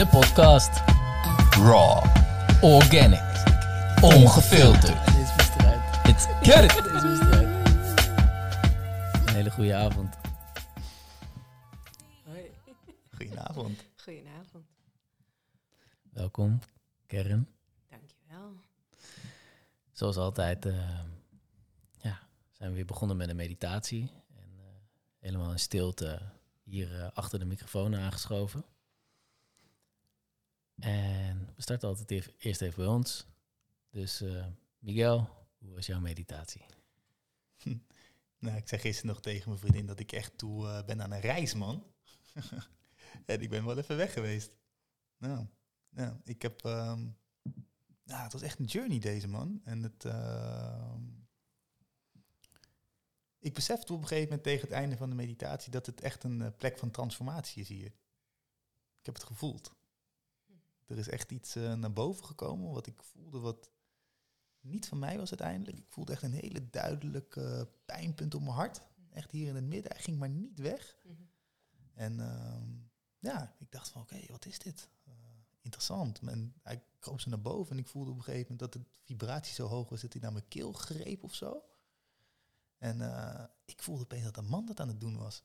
De podcast. Raw. Organic. Ongefilterd. Deze moest eruit. It's get it. Deze moest eruit. Een hele goede avond. Hoi. Goedenavond. Goedenavond. Welkom, Karen. Dankjewel. Zoals altijd eh, ja, zijn we weer begonnen met een meditatie. En eh, helemaal in stilte hier eh, achter de microfoon aangeschoven. En we starten altijd eerst even bij ons. Dus eh, Miguel, hoe was jouw meditatie? Nou, ik zei gisteren nog tegen mijn vriendin dat ik echt toe eh, ben aan een reis, man. en ik ben wel even weg geweest. Nou, nou ik heb... ehm, nou, het was echt een journey deze, man. En het... ehm, ik besefte op een gegeven moment tegen het einde van de meditatie dat het echt een eh, plek van transformatie is hier. Ik heb het gevoeld. Er is echt iets eh, naar boven gekomen wat ik voelde wat niet van mij was uiteindelijk. Ik voelde echt een hele duidelijke pijnpunt op mijn hart. Echt hier in het midden. Hij ging maar niet weg. Mhm. En ehm, ja, ik dacht van oké, wat is dit? Eh, interessant. En hij kroop ze naar boven en ik voelde op een gegeven moment dat de vibratie zo hoog was dat hij naar mijn keel greep of zo. En eh, ik voelde opeens dat een man dat aan het doen was.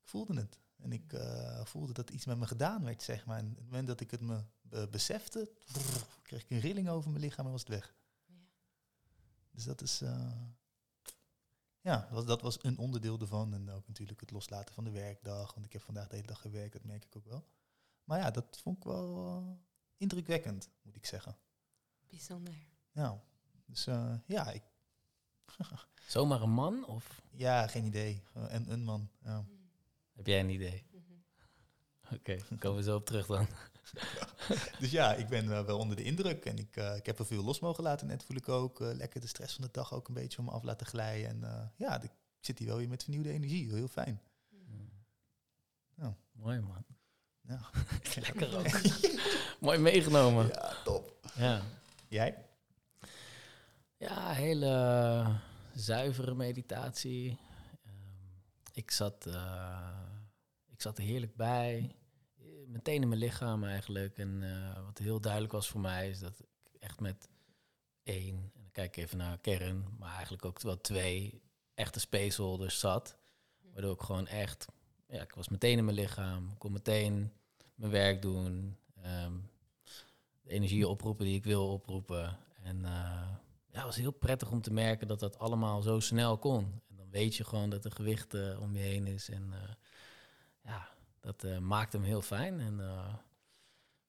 Ik voelde het. En ik eh, voelde dat iets met me gedaan werd, zeg maar. En op het moment dat ik het me eh, besefte, brrr, kreeg ik een rilling over mijn lichaam en was het weg. Ja. Dus dat is... eh, ja, dat, dat was een onderdeel ervan. En ook natuurlijk het loslaten van de werkdag. Want ik heb vandaag de hele dag gewerkt, dat merk ik ook wel. Maar ja, dat vond ik wel indrukwekkend, moet ik zeggen. Bijzonder. Ja, dus ja, ik, Zomaar een man of ja, geen idee. En een man, ja. Heb jij een idee? Mhm. Oké, dan komen we zo op terug dan. Dus ja, ik ben eh, wel onder de indruk. En ik, eh, ik heb er veel los mogen laten. Net voel ik ook eh, lekker de stress van de dag ook een beetje van me af laten glijden. En ja, ik zit hier wel weer met vernieuwde energie. Heel fijn. Mooi man. Ja, Lekker ook. Mooi meegenomen. ja top. Ja. Jij? Ja, hele zuivere meditatie. Ik, zat, eh, ik zat er heerlijk bij. Meteen in mijn lichaam eigenlijk. En eh, wat heel duidelijk was voor mij is dat ik echt met één, en dan kijk ik even naar kern, maar eigenlijk ook wel twee echte spaceholders zat. Waardoor ik gewoon echt, ja, ik was meteen in mijn lichaam, kon meteen mijn werk doen. ehm, de energie oproepen die ik wil oproepen. En eh, ja, het was heel prettig om te merken dat dat allemaal zo snel kon. Weet je gewoon dat er gewicht eh, om je heen is. En eh, ja, dat eh, maakt hem heel fijn. En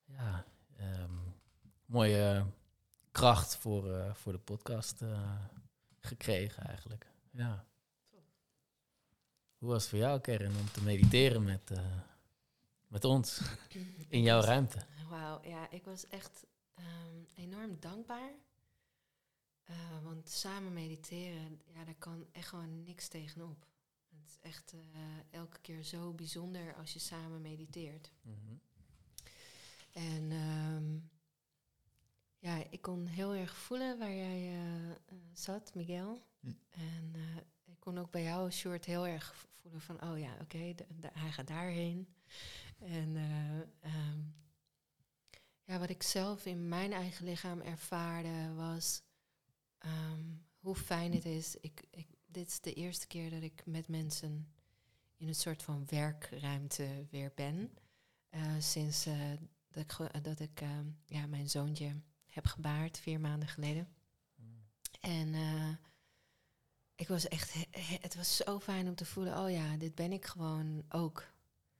ja, ehm, mooie kracht voor, voor de podcast gekregen eigenlijk. Ja. Hoe was het voor jou, Karen, om te mediteren met, met ons in jouw ruimte? Wauw, ja, ik was echt ehm, enorm dankbaar. Eh, want samen mediteren, ja, daar kan echt gewoon niks tegenop. Het is echt eh, elke keer zo bijzonder als je samen mediteert. Mhm. En ehm, ja, ik kon heel erg voelen waar jij eh, zat, Miguel. Hm. En ik kon ook bij jou, Short, heel erg voelen van, oh ja, oké, hij gaat daarheen. En eh, ehm, ja, wat ik zelf in mijn eigen lichaam ervaarde was ehm, hoe fijn het is. Ik, ik, dit is de eerste keer dat ik met mensen in een soort van werkruimte weer ben. Eh, sinds eh, dat ik, ge- dat ik ehm, ja, mijn zoontje heb gebaard, vier maanden geleden. En eh, ik was echt, he- he- het was zo fijn om te voelen, oh ja, dit ben ik gewoon ook.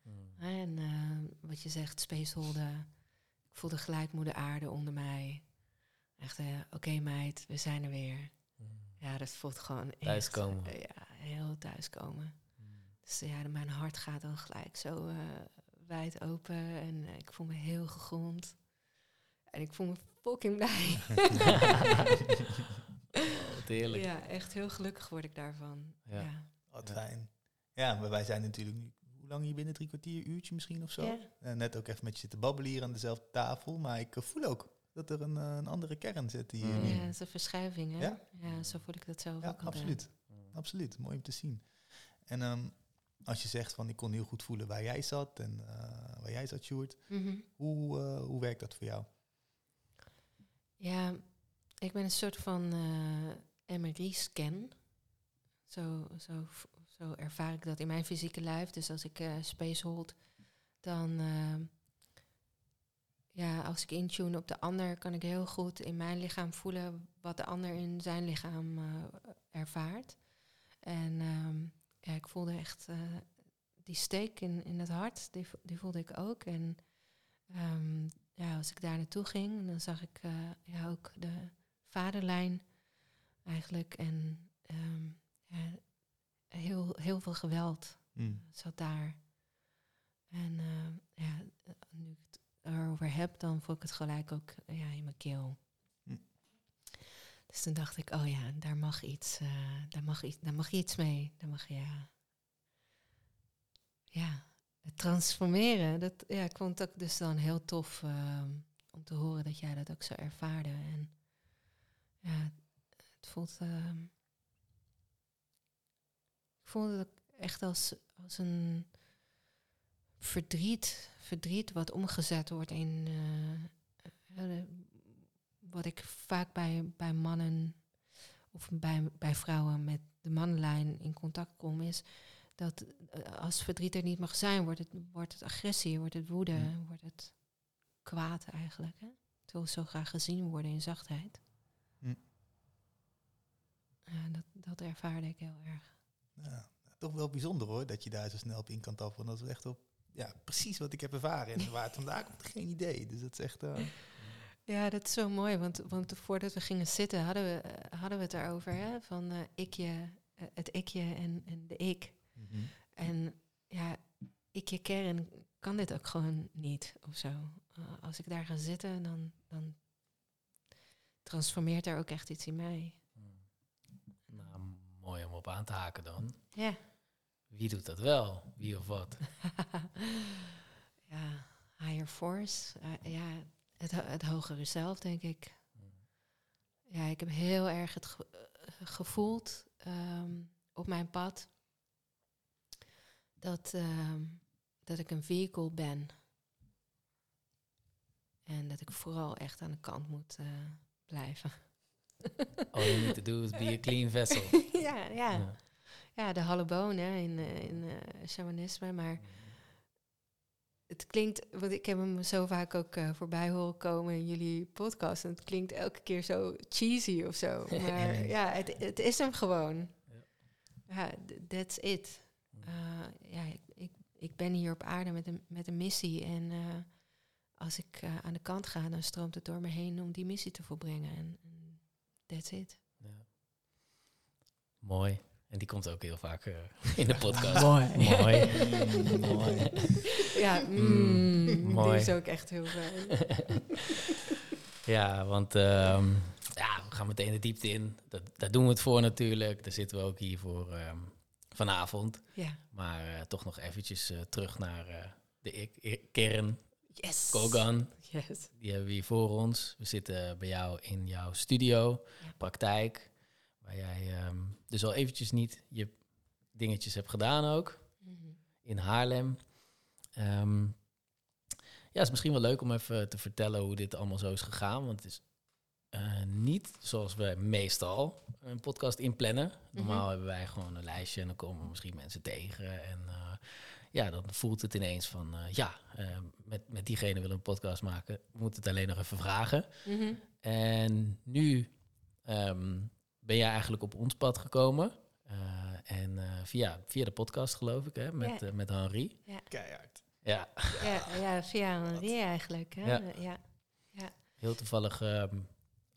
Mm. En eh, wat je zegt, spaceholden. Ik voelde gelijk moeder aarde onder mij. Echt, eh, oké meid, we zijn er weer. Ja, dat voelt gewoon echt, Thuiskomen. eh, ja, heel thuiskomen. Dus ja, mijn hart gaat dan gelijk zo eh, wijd open. En ik voel me heel gegrond. En ik voel me fucking blij. Oh, wat heerlijk. ja, echt heel gelukkig word ik daarvan. Ja. Ja. Wat fijn. Ja, maar wij zijn natuurlijk nu, hoe lang hier binnen? Drie kwartier, uurtje misschien of zo? Ja. Net ook even met je zitten babbelen hier aan dezelfde tafel. Maar ik voel ook dat er een, eh, een andere kern zit hier. Mm. Ja, dat is een verschuiving, hè? Ja. Ja, zo voel ik dat zelf Ja, ook altijd. absoluut. Absoluut. Mooi om te zien. En ehm, als je zegt van ik kon heel goed voelen waar jij zat en eh, waar jij zat, Sjoerd. Mhm. Hoe, eh, hoe werkt dat voor jou? Ja, ik ben een soort van eh, MRI-scan. Zo, zo, zo ervaar ik dat in mijn fysieke lijf. Dus als ik eh space hold, dan... ja, als ik intune op de ander, kan ik heel goed in mijn lichaam voelen wat de ander in zijn lichaam eh, ervaart. En ehm, ja, ik voelde echt eh, die steek in, in het hart, die, die voelde ik ook. En ehm, ja, als ik daar naartoe ging, dan zag ik eh, ja, ook de vaderlijn eigenlijk. En ehm, ja, heel, heel veel geweld Mm. zat daar. En ja, nu erover heb, dan voel ik het gelijk ook eh, ja, in mijn keel. Hm. Dus toen dacht ik, oh ja, daar mag iets, eh, daar mag iets, daar mag je iets mee. Daar mag je, ja, ja het transformeren. Dat, ja, ik vond het ook dus dan heel tof ehm, om te horen dat jij dat ook zo ervaarde. En ja, het voelt, ehm, ik voelde het ook echt als, als een verdriet, verdriet wat omgezet wordt in eh, eh, wat ik vaak bij, bij mannen of bij, bij vrouwen met de mannenlijn in contact kom, is dat eh, als verdriet er niet mag zijn, wordt het, wordt het agressie, wordt het woede, wordt het kwaad eigenlijk. Hè? Het wil zo graag gezien worden in zachtheid. Ja, dat, dat ervaarde ik heel erg. Ja, toch wel bijzonder hoor, dat je daar zo snel op in kan tappen. Want dat is echt op, ja, precies wat ik heb ervaren. En waar het vandaan komt, geen idee. Dus dat is echt... eh, Ja, dat is zo mooi, want, want voordat we gingen zitten hadden we, eh, hadden we het erover, hè? van eh, ikje, het ikje en, en de ik. mhm. En ja, ikje kern kan dit ook gewoon niet of zo. Eh, als ik daar ga zitten, dan, dan transformeert er ook echt iets in mij. Nou, mooi om op aan te haken dan. Ja. Wie doet dat wel? Wie of wat? ja, higher force. eh, ja, het, het hogere zelf, denk ik. Ja, ik heb heel erg het ge- eh, gevoeld ehm, op mijn pad dat, ehm, dat ik een vehicle ben. En dat ik vooral echt aan de kant moet eh, blijven. All you need to do is be a clean vessel. ja, ja. Ja. Ja, de hallebaon hè, in, eh, in eh, shamanisme. Maar het klinkt, want ik heb hem zo vaak ook eh, voorbij horen komen in jullie podcast. En het klinkt elke keer zo cheesy of zo. Maar ja, het, het is hem gewoon. Ja. Ja, th- that's it. Eh, ja, ik, ik, ik ben hier op aarde met een, met een missie. En als ik aan de kant ga, dan stroomt het door me heen om die missie te volbrengen. En, en that's it. Ja. Mooi. En die komt ook heel vaak eh, in de podcast. Mooi. Mooi. Mooi. Ja, Mm, mm, mooi. die is ook echt heel fijn. Ja, want ehm, ja, we gaan meteen de diepte in. Dat, daar doen we het voor natuurlijk. Daar zitten we ook hier voor ehm, vanavond. Ja. Maar eh, toch nog eventjes eh, terug naar eh, de ik- kern. Yes. Kogan, Yes. die hebben we hier voor ons. We zitten bij jou in jouw studio, Ja. praktijk. Waar jij ehm, dus al eventjes niet je dingetjes hebt gedaan ook. Mhm. in Haarlem. Ehm, ja, het is misschien wel leuk om even te vertellen hoe dit allemaal zo is gegaan. Want het is eh, niet zoals we meestal een podcast inplannen. Normaal hebben wij gewoon een lijstje en dan komen misschien mensen tegen. En eh, ja, dan voelt het ineens van, eh, ja, met, met diegene willen we een podcast maken. We moeten het alleen nog even vragen. Mhm. En nu ehm, ben jij eigenlijk op ons pad gekomen. Eh, en eh, via, via de podcast, geloof ik, hè, met, Ja. eh, met Henri. Keihard. Ja, Ja, ja, via Henri eigenlijk. Hè? Ja. Ja. heel toevallig ehm,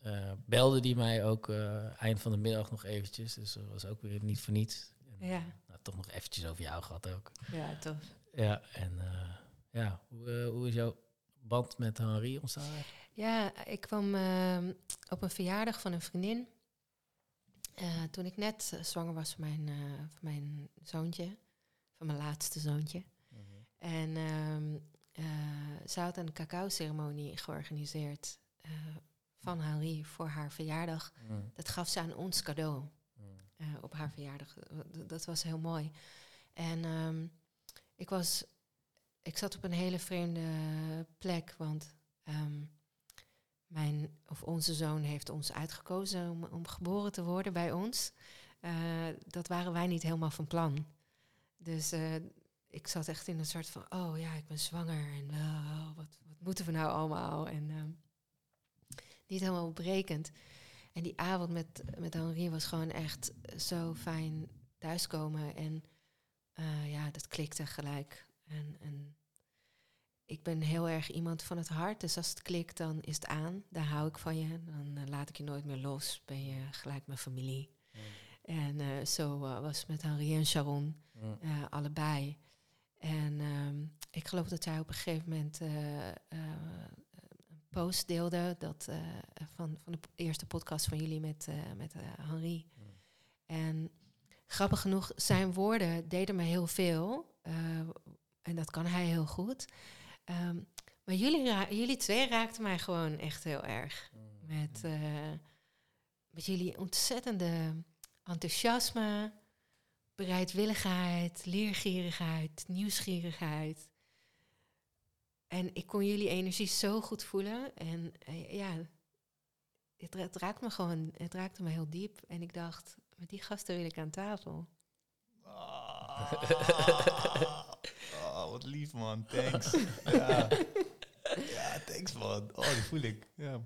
eh, belde die mij ook eh, eind van de middag nog eventjes. Dus dat was ook weer niet voor niets. En, Ja. nou, toch nog eventjes over jou gehad ook. ja, tof. Ja, en eh, ja, hoe, hoe is jouw band met Henri ontstaan? Ja, ik kwam ehm, op een verjaardag van een vriendin. Eh, toen ik net eh, zwanger was van mijn, eh, van mijn zoontje. Van mijn laatste zoontje. En ehm eh, ze had een cacao-ceremonie georganiseerd van Henri voor haar verjaardag. Mm, Dat gaf ze aan ons cadeau. mm, eh, op haar verjaardag. Dat- Dat was heel mooi. En ehm, ik was, ik zat op een hele vreemde plek, want ehm, mijn of onze zoon heeft ons uitgekozen om, geboren te worden bij ons. Eh, dat waren wij niet helemaal van plan. Dus eh, ik zat echt in een soort van, oh ja, ik ben zwanger en uh, wat, wat moeten we nou allemaal? En ehm, niet helemaal brekend. En die avond met, met Henri was gewoon echt zo fijn thuiskomen. En ja, dat klikte gelijk. En, en ik ben heel erg iemand van het hart. Dus als het klikt, dan is het aan. Dan hou ik van je. Dan uh, laat ik je nooit meer los. Ben je gelijk mijn familie. Mm. En uh, zo was het met Henri en Sharon. Mm. allebei. En um, ik geloof dat zij op een gegeven moment een post deelde dat, van, van de eerste podcast van jullie met, met Henri. Mm. En grappig genoeg, zijn woorden deden me heel veel. En dat kan hij heel goed. Um, maar jullie, jullie twee raakten mij gewoon echt heel erg. Mm. Met, uh, met jullie ontzettende enthousiasme, bereidwilligheid, leergierigheid, nieuwsgierigheid. En ik kon jullie energie zo goed voelen. En uh, ja, het, het raakte me gewoon, het raakte me heel diep. En ik dacht, met die gasten wil ik aan tafel. Oh, oh wat lief man, thanks. ja. ja, thanks man. Oh, die voel ik. Ja,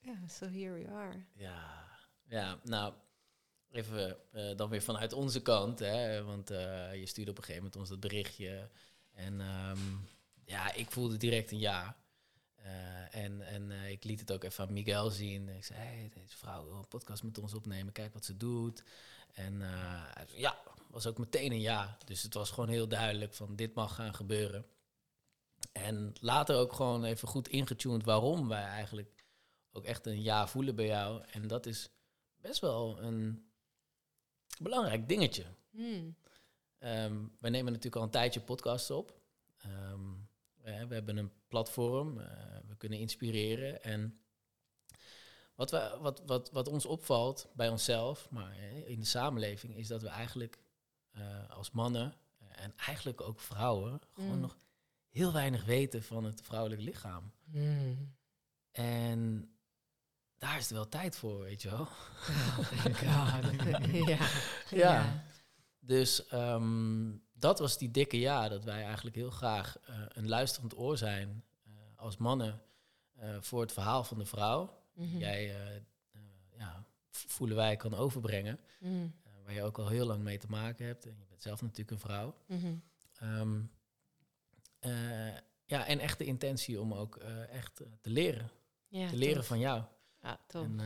yeah, so here we are. Ja, ja nou, even uh, dan weer vanuit onze kant. Hè, want uh, je stuurde op een gegeven moment ons dat berichtje. En um, ja, ik voelde direct een ja. Uh, en en uh, ik liet het ook even aan Miguel zien. Ik zei, hey, deze vrouw wil een podcast met ons opnemen. Kijk wat ze doet. En uh, ja, was ook meteen een ja. Dus het was gewoon heel duidelijk van dit mag gaan gebeuren. En later ook gewoon even goed ingetuned waarom wij eigenlijk ook echt een ja voelen bij jou. En dat is best wel een belangrijk dingetje. Hmm. Um, wij nemen natuurlijk al een tijdje podcasts op. Um, we, we hebben een platform, uh, we kunnen inspireren. En wat, we, wat, wat, wat ons opvalt bij onszelf, maar in de samenleving, is dat we eigenlijk uh, als mannen en eigenlijk ook vrouwen gewoon nog heel weinig weten van het vrouwelijk lichaam. Mm. En daar is er wel tijd voor, weet je wel. Oh, ja. ja. ja. Dus um, dat was die dikke ja, dat wij eigenlijk heel graag uh, een luisterend oor zijn uh, als mannen uh, voor het verhaal van de vrouw. Mm -hmm. Jij, ja, voelen wij, kan overbrengen. Mm. Waar je ook al heel lang mee te maken hebt. En je bent zelf natuurlijk een vrouw. Mm -hmm. um, ja, en echt de intentie om ook echt te leren. Ja, te leren tof. van jou. Ja, tof. En,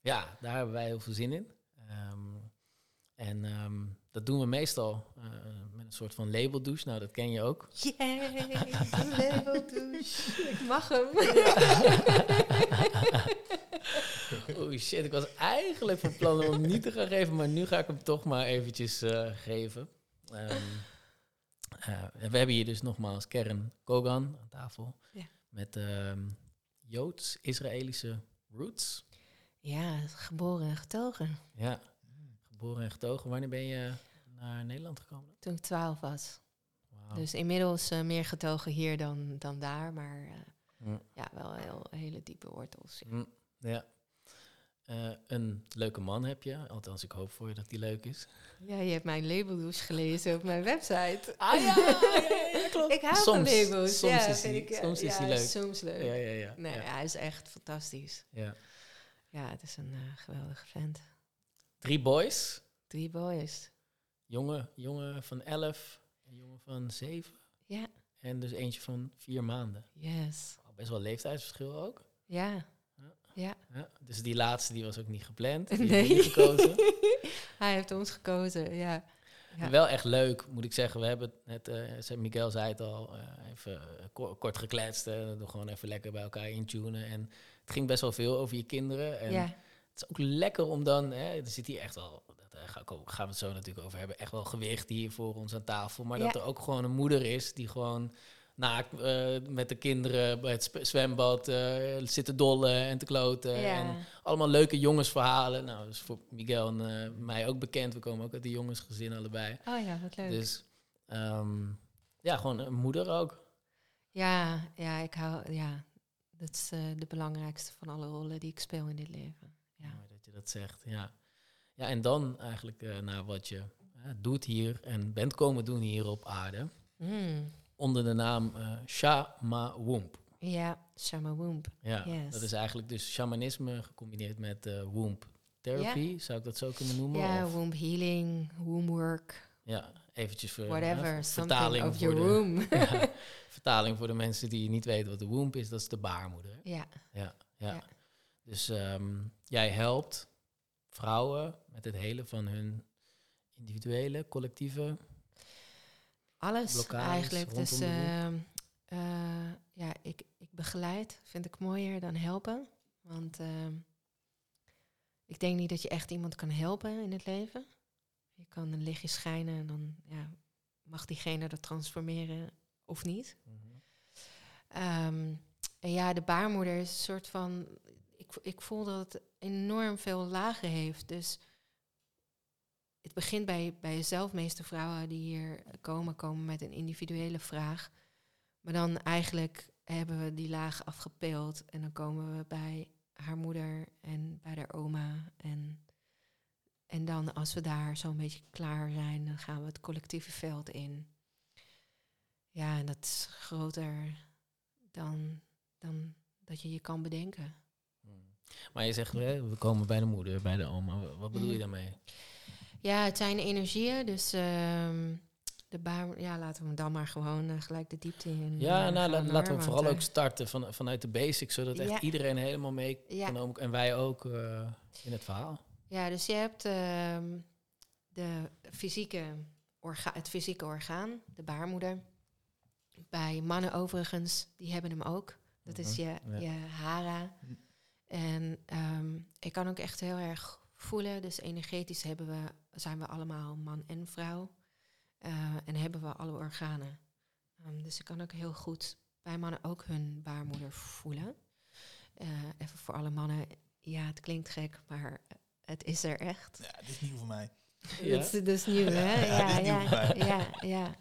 ja, daar hebben wij heel veel zin in. Um, en um, dat doen we meestal uh, met een soort van labeldouche. Nou, dat ken je ook. Yay, een labeldouche. ik mag hem. Oeh shit, ik was eigenlijk van plan om hem niet te gaan geven, maar nu ga ik hem toch maar eventjes uh, geven. Um, uh, we hebben hier dus nogmaals Karen Kogan aan tafel. Ja. Met um, Joods-Israëlische roots. Ja, geboren en getogen. Ja, geboren en getogen. Wanneer ben je naar Nederland gekomen? Toen ik twaalf was. Wow. Dus inmiddels uh, meer getogen hier dan, dan daar, maar uh, mm. ja, wel heel, hele diepe wortels. Ja. Mm, ja. Uh, een leuke man heb je, althans ik hoop voor je dat die leuk is. Ja, je hebt mijn labeldoes gelezen op mijn website. Ah ja, ja, ja klopt. ik hou soms, van labels. Soms ja, is hij, soms is hij leuk. Soms leuk. Ja, ja, ja. Nee, hij is echt fantastisch. Ja, ja het is een geweldige vent. Drie boys. Drie boys. Jongen, jongen van elf, een jongen van zeven. Ja. En dus eentje van vier maanden. Yes. Oh, best wel leeftijdsverschil ook. Ja. Ja. ja. ja. Dus die laatste die was ook niet gepland. Die nee. Gekozen. Hij heeft ons gekozen, ja. ja. Wel echt leuk, moet ik zeggen. We hebben het, uh, Miguel zei het al, uh, even kort, kort gekletst. Uh, gewoon even lekker bij elkaar intunen. En het ging best wel veel over je kinderen. En ja. Is ook lekker om dan, hè, er zit hier echt wel daar gaan we het zo natuurlijk over hebben, echt wel gewicht hier voor ons aan tafel. Maar Ja. dat er ook gewoon een moeder is die gewoon naakt eh, met de kinderen bij het zwembad eh, zitten dollen en te kloten. En allemaal leuke jongensverhalen. Nou, dat is voor Miguel en eh, mij ook bekend. We komen ook uit de jongensgezin allebei. Oh ja, wat leuk. Dus ehm, ja, gewoon een moeder ook. Ja, ja, ik hou, ja, dat is eh, de belangrijkste van alle rollen die ik speel in dit leven. Zegt, ja. Ja, en dan eigenlijk eh, naar wat je eh, doet hier en bent komen doen hier op aarde. Mm. Onder de naam eh Shama Womb. Ja, Shama Womb. Ja, Yes. dat is eigenlijk dus shamanisme gecombineerd met eh womb therapy. Zou ik dat zo kunnen noemen? Ja, womb healing, womb work, ja eventjes voor whatever. vertaling of voor your de, womb. ja, vertaling voor de mensen die niet weten wat de womb is. Dat is de baarmoeder. ja, Ja, ja. Ja. Dus ehm, jij helpt vrouwen met het hele van hun individuele, collectieve. alles eigenlijk. Dus ehm, eh, ja, ik, ik begeleid, vind ik mooier dan helpen. Want ehm, ik denk niet dat je echt iemand kan helpen in het leven. Je kan een lichtje schijnen en dan ja, mag diegene dat transformeren of niet. Ehm, en ja, de baarmoeder is een soort van. Ik, voel dat het enorm veel lagen heeft. Dus het begint bij, bij jezelf. meeste vrouwen die hier komen, komen met een individuele vraag. Maar dan eigenlijk hebben we die laag afgepeeld. En dan komen we bij haar moeder en bij haar oma. En, en dan, als we daar zo'n beetje klaar zijn, dan gaan we het collectieve veld in. Ja, en dat is groter dan, dan dat je je kan bedenken. Maar je zegt, we komen bij de moeder, bij de oma. Wat bedoel je Mhm. daarmee? Ja, het zijn energieën, dus ehm, de baar, ja, laten we dan maar gewoon eh, gelijk de diepte in. Ja, eh, nou, la- gaan, laten we vooral want, ook eh, starten van, vanuit de basics, zodat echt Ja. iedereen helemaal mee Ja. kan ook, en wij ook eh, in het verhaal. Ja, dus je hebt ehm, de fysieke orga het fysieke orgaan, de baarmoeder. Bij mannen overigens, die hebben hem ook. Dat is je, Mhm, ja. je hara. En ehm, ik kan ook echt heel erg voelen. Dus energetisch hebben we, zijn we allemaal man en vrouw. Eh, en hebben we alle organen. Ehm, dus ik kan ook heel goed bij mannen ook hun baarmoeder voelen. Eh, even voor alle mannen. Ja, het klinkt gek, maar het is er echt. Ja, dit is nieuw voor mij. Ja? Dat, is, nieuw, hè? Ja, Ja, dit is nieuw voor ja, mij. ja, ja.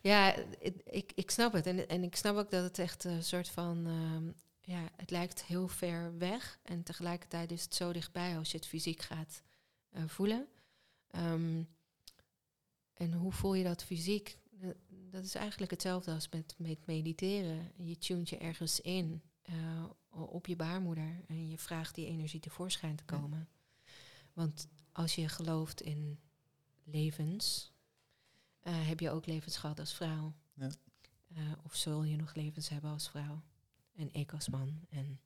Ja, het- ik, ik snap het. En, en ik snap ook dat het echt een soort van... ehm, ja, het lijkt heel ver weg. En tegelijkertijd is het zo dichtbij als je het fysiek gaat eh, voelen. Ehm, en hoe voel je dat fysiek? Dat, is eigenlijk hetzelfde als met, met mediteren. Je tunt je ergens in eh, op je baarmoeder. En je vraagt die energie tevoorschijn te komen. Want als je gelooft in levens, eh, heb je ook levens gehad als vrouw. Ja. Of zul je nog levens hebben als vrouw. En ik als man. En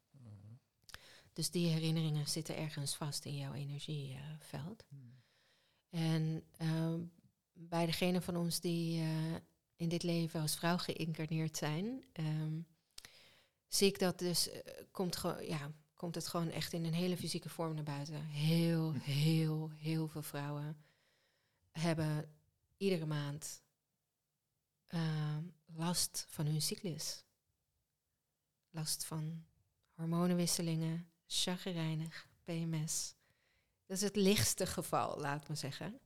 dus die herinneringen zitten ergens vast in jouw energieveld. En ehm, bij degene van ons die eh, in dit leven als vrouw geïncarneerd zijn, ehm, zie ik dat dus, eh, komt, ja, komt het gewoon echt in een hele fysieke vorm naar buiten. Heel, heel, heel veel vrouwen hebben iedere maand ehm, last van hun cyclus. Last van hormonenwisselingen, chagrijnig, PMS. Dat is het lichtste geval, laat me zeggen.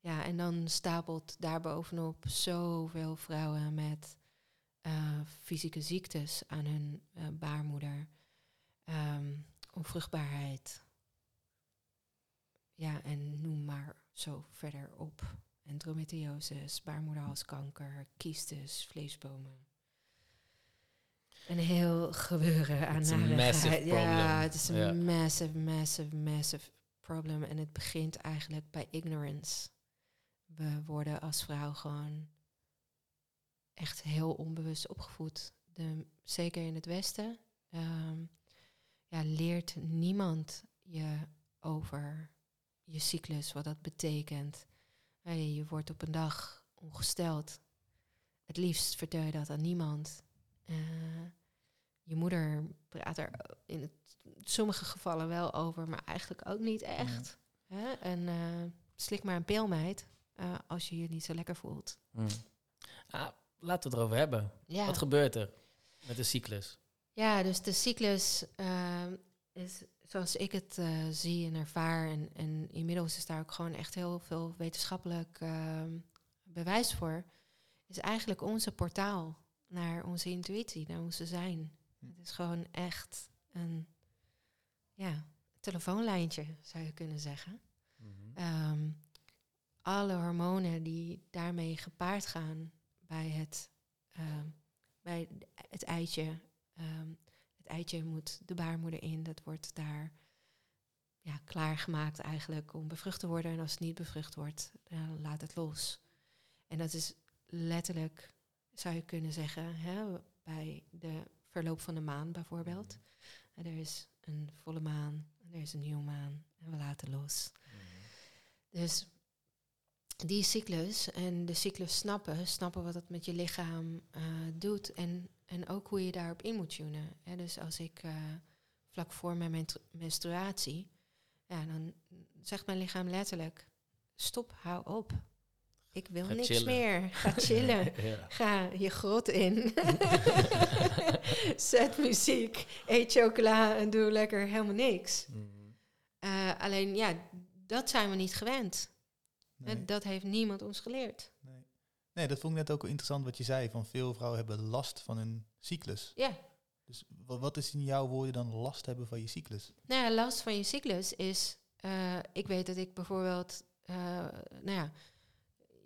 Ja, en dan stapelt daarbovenop zoveel vrouwen met eh, fysieke ziektes aan hun eh, baarmoeder. Ehm, onvruchtbaarheid. Ja, en noem maar zo verder op. Endometriosis, baarmoederhalskanker, kiestes, vleesbomen. Een heel gebeuren aan narigheid. Ja, het is een massive, massive, massive problem. En het begint eigenlijk bij ignorance. We worden als vrouw gewoon echt heel onbewust opgevoed. De, zeker in het Westen ehm, ja, leert niemand je over je cyclus, wat dat betekent. Hey, je wordt op een dag ongesteld. Het liefst vertel je dat aan niemand. Eh, je moeder praat er in het, sommige gevallen wel over, maar eigenlijk ook niet echt. Hè? En eh, slik maar een pil, meid, eh, als je je niet zo lekker voelt. Hmm. Ah, laten we het erover hebben. Ja. Wat gebeurt er met de cyclus? Ja, dus de cyclus ehm, is zoals ik het zie en ervaar. En, en inmiddels is daar ook gewoon echt heel veel wetenschappelijk ehm, bewijs voor. Is eigenlijk onze portaal naar onze intuïtie, naar onze zijn. Hm. Het is gewoon echt een ja, telefoonlijntje, zou je kunnen zeggen. Ehm, alle hormonen die daarmee gepaard gaan bij het, ehm, bij het eitje. ehm, het eitje moet de baarmoeder in, dat wordt daar ja, klaargemaakt eigenlijk om bevrucht te worden. En als het niet bevrucht wordt, dan laat het los. En dat is letterlijk, zou je kunnen zeggen, hè, bij de verloop van de maan bijvoorbeeld. En er is een volle maan, en er is een nieuwe maan en we laten los. Dus die cyclus en de cyclus snappen, snappen wat het met je lichaam eh, doet en, en ook hoe je daarop in moet tunen. Hè, dus als ik eh, vlak voor mijn menstru- menstruatie, ja, dan zegt mijn lichaam letterlijk, stop, hou op. Ik wil Ga niks chillen. meer. Ga chillen. ja. Ga je grot in. Zet muziek, eet chocola en doe lekker helemaal niks. Mhm. Eh, alleen ja, dat zijn we niet gewend. Nee, En Dat heeft niemand ons geleerd. nee. nee, dat vond ik net ook wel interessant wat je zei. Van veel vrouwen hebben last van hun cyclus. Ja, Dus wa- wat is in jouw woorden dan last hebben van je cyclus? nou ja, last van je cyclus is... eh, ik weet dat ik bijvoorbeeld... eh, nou ja,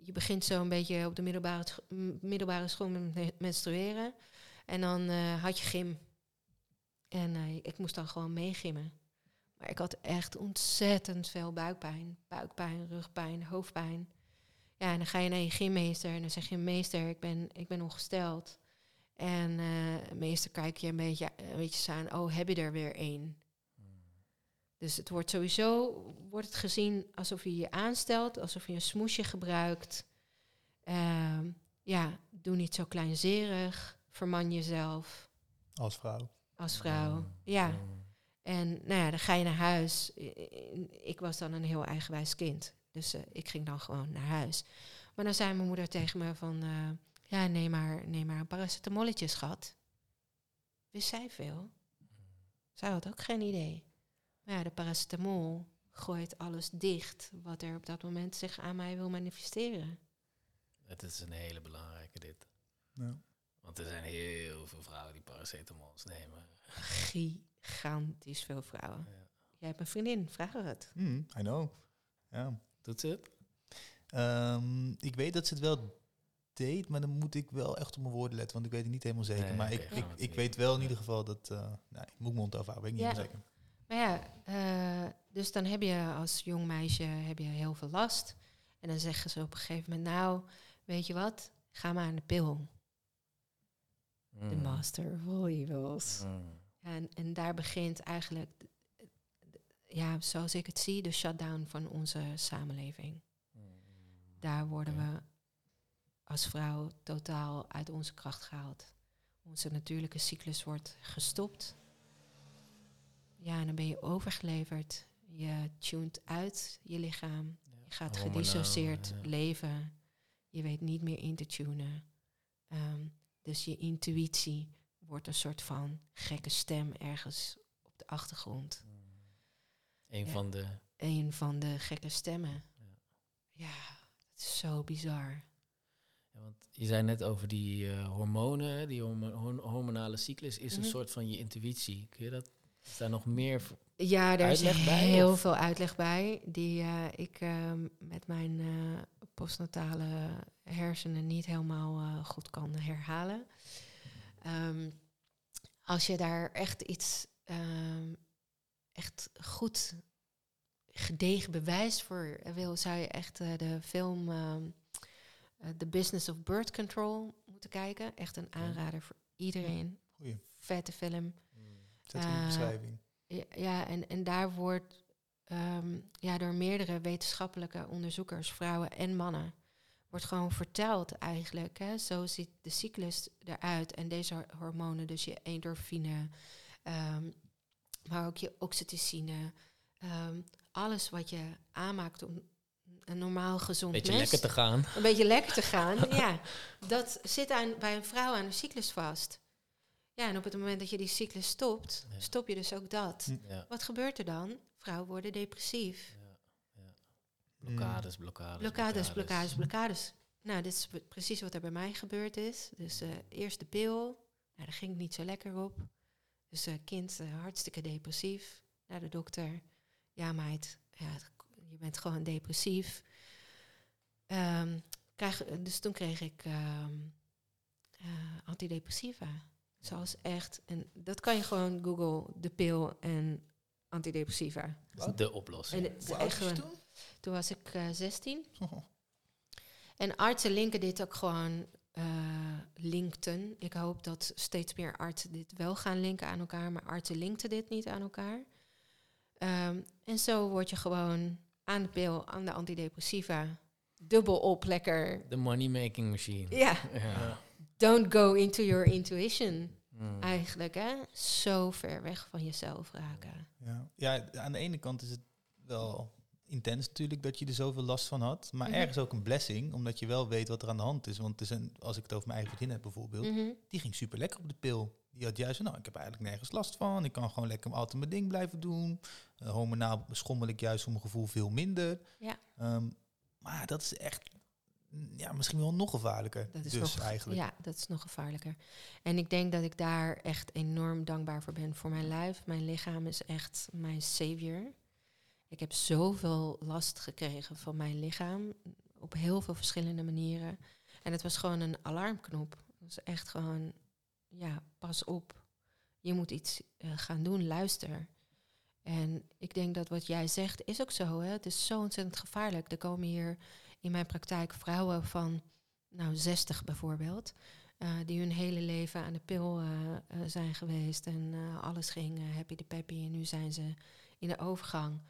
je begint zo een beetje op de middelbare, middelbare school met me- menstrueren. En dan eh, had je gym. En eh, ik moest dan gewoon meegimmen. Maar ik had echt ontzettend veel buikpijn. Buikpijn, rugpijn, hoofdpijn. Ja, en dan ga je naar je gymmeester en dan zeg je... meester, ik ben, ik ben ongesteld. En eh meester kijkt je een beetje, een beetje aan... oh, heb je er weer één? Dus het wordt sowieso wordt het gezien alsof je je aanstelt, alsof je een smoesje gebruikt. Ehm, ja, doe niet zo kleinzerig. Verman jezelf Als vrouw. als vrouw. Mm. Ja, Mm. en nou ja, dan ga je naar huis. Ik was dan een heel eigenwijs kind. Dus eh, ik ging dan gewoon naar huis. Maar dan zei mijn moeder tegen me van... eh, ja, neem maar, neem maar een paracetamolletje, schat. Wist zij veel? Zij had ook geen idee. Maar ja, de paracetamol gooit alles dicht... wat er op dat moment zich aan mij wil manifesteren. Het is een hele belangrijke dit. Ja. Want er zijn heel veel vrouwen die paracetamols nemen. Gigantisch veel vrouwen. Ja. Jij hebt een vriendin, vraag haar het. Mm, I know. Ja. Doet ze het? Ehm, ik weet dat ze het wel deed, maar dan moet ik wel echt op mijn woorden letten, want ik weet het niet helemaal zeker. Nee, maar ik, we ik, ik weet wel in ieder geval dat... eh nou, ik moet ik mond afhouden, weet ik niet Ja. helemaal zeker. Maar ja, eh, dus dan heb je als jong meisje heb je heel veel last. En dan zeggen ze op een gegeven moment, nou, weet je wat? Ga maar aan de pil. De Mm. master of all evils. Mm. Ja, en, en daar begint eigenlijk, ja, zoals ik het zie, de shutdown van onze samenleving. Mm. Daar worden we als vrouw totaal uit onze kracht gehaald. Onze natuurlijke cyclus wordt gestopt. Ja, en dan ben je overgeleverd. Je tuned uit je lichaam. Je gaat gedissocieerd ja. leven. Je weet niet meer in te tunen. Ehm, dus je intuïtie wordt een soort van gekke stem ergens op de achtergrond. Een Ja. van de... Een van de gekke stemmen. Ja. Ja, het is zo bizar. Ja, want je zei net over die eh, hormonen, die hormo- hor- hormonale cyclus is Mhm. een soort van je intuïtie. Kun je dat? Is daar nog meer? voor- Ja, er is heel of? veel uitleg bij die eh, ik ehm, met mijn eh, postnatale hersenen niet helemaal eh, goed kan herhalen. Ehm, als je daar echt iets ehm, echt goed gedegen bewijs voor wil, zou je echt eh, de film ehm, eh, The Business of Birth Control moeten kijken. Echt een aanrader voor iedereen. Goeie. Vette film. Zet in de Eh, beschrijving. Ja, ja en, en daar wordt ehm, ja, door meerdere wetenschappelijke onderzoekers, vrouwen en mannen, wordt gewoon verteld eigenlijk. Hè, zo ziet de cyclus eruit. En deze hor- hormonen, dus je endorfine, ehm, maar ook je oxytocine, ehm, alles wat je aanmaakt om een normaal gezond Beetje mens, lekker te gaan. een beetje lekker te gaan, ja, dat zit aan, bij een vrouw aan de cyclus vast. Ja, en op het moment dat je die cyclus stopt, Ja. stop je dus ook dat. Hm. Ja. Wat gebeurt er dan? Vrouwen worden depressief. Blokkades, blokkades. Blokkades, blokkades, blokkades. Nou, dit is precies wat er bij mij gebeurd is. Dus eh, eerst de pil. Nou, daar ging ik niet zo lekker op. Dus eh, kind eh, hartstikke depressief. Naar de dokter. Ja, meid, ja, je bent gewoon depressief. Ehm, krijg, dus toen kreeg ik ehm, eh, antidepressiva. Zoals echt, en dat kan je gewoon Google, de pil en antidepressiva. Dat is de oplossing. En het echt gewoon, toen was ik eh 16. toen? En artsen linken dit ook gewoon eh linkten. Ik hoop dat steeds meer artsen dit wel gaan linken aan elkaar, maar artsen linkten dit niet aan elkaar. Ehm, en zo word je gewoon aan de pil, aan de antidepressiva, dubbel op lekker. De money-making machine. Ja, Ja. don't go into your intuition. Mm. Eigenlijk, hè? Zo ver weg van jezelf raken. Ja. ja, aan de ene kant is het wel intens natuurlijk dat je er zoveel last van had. Maar Mhm. ergens ook een blessing, omdat je wel weet wat er aan de hand is. Want er zijn, als ik het over mijn eigen vriendin heb bijvoorbeeld, Mhm. die ging super lekker op de pil. Die had juist, nou, ik heb eigenlijk nergens last van. Ik kan gewoon lekker altijd mijn ding blijven doen. Uh, hormonaal schommel ik juist voor mijn gevoel veel minder. Ja. Ehm, maar dat is echt, ja, misschien wel nog gevaarlijker. Dat is dus nog, eigenlijk. Ja, dat is nog gevaarlijker. En ik denk dat ik daar echt enorm dankbaar voor ben. Voor mijn lijf. Mijn lichaam is echt mijn savior. Ik heb zoveel last gekregen van mijn lichaam. Op heel veel verschillende manieren. En het was gewoon een alarmknop. Het was echt gewoon, ja, pas op. Je moet iets eh, gaan doen, luister. En ik denk dat wat jij zegt is ook zo. Hè? Het is zo ontzettend gevaarlijk. Er komen hier in mijn praktijk vrouwen van nou 60 bijvoorbeeld, eh, die hun hele leven aan de pil eh, eh, zijn geweest en alles ging happy de peppy en nu zijn ze in de overgang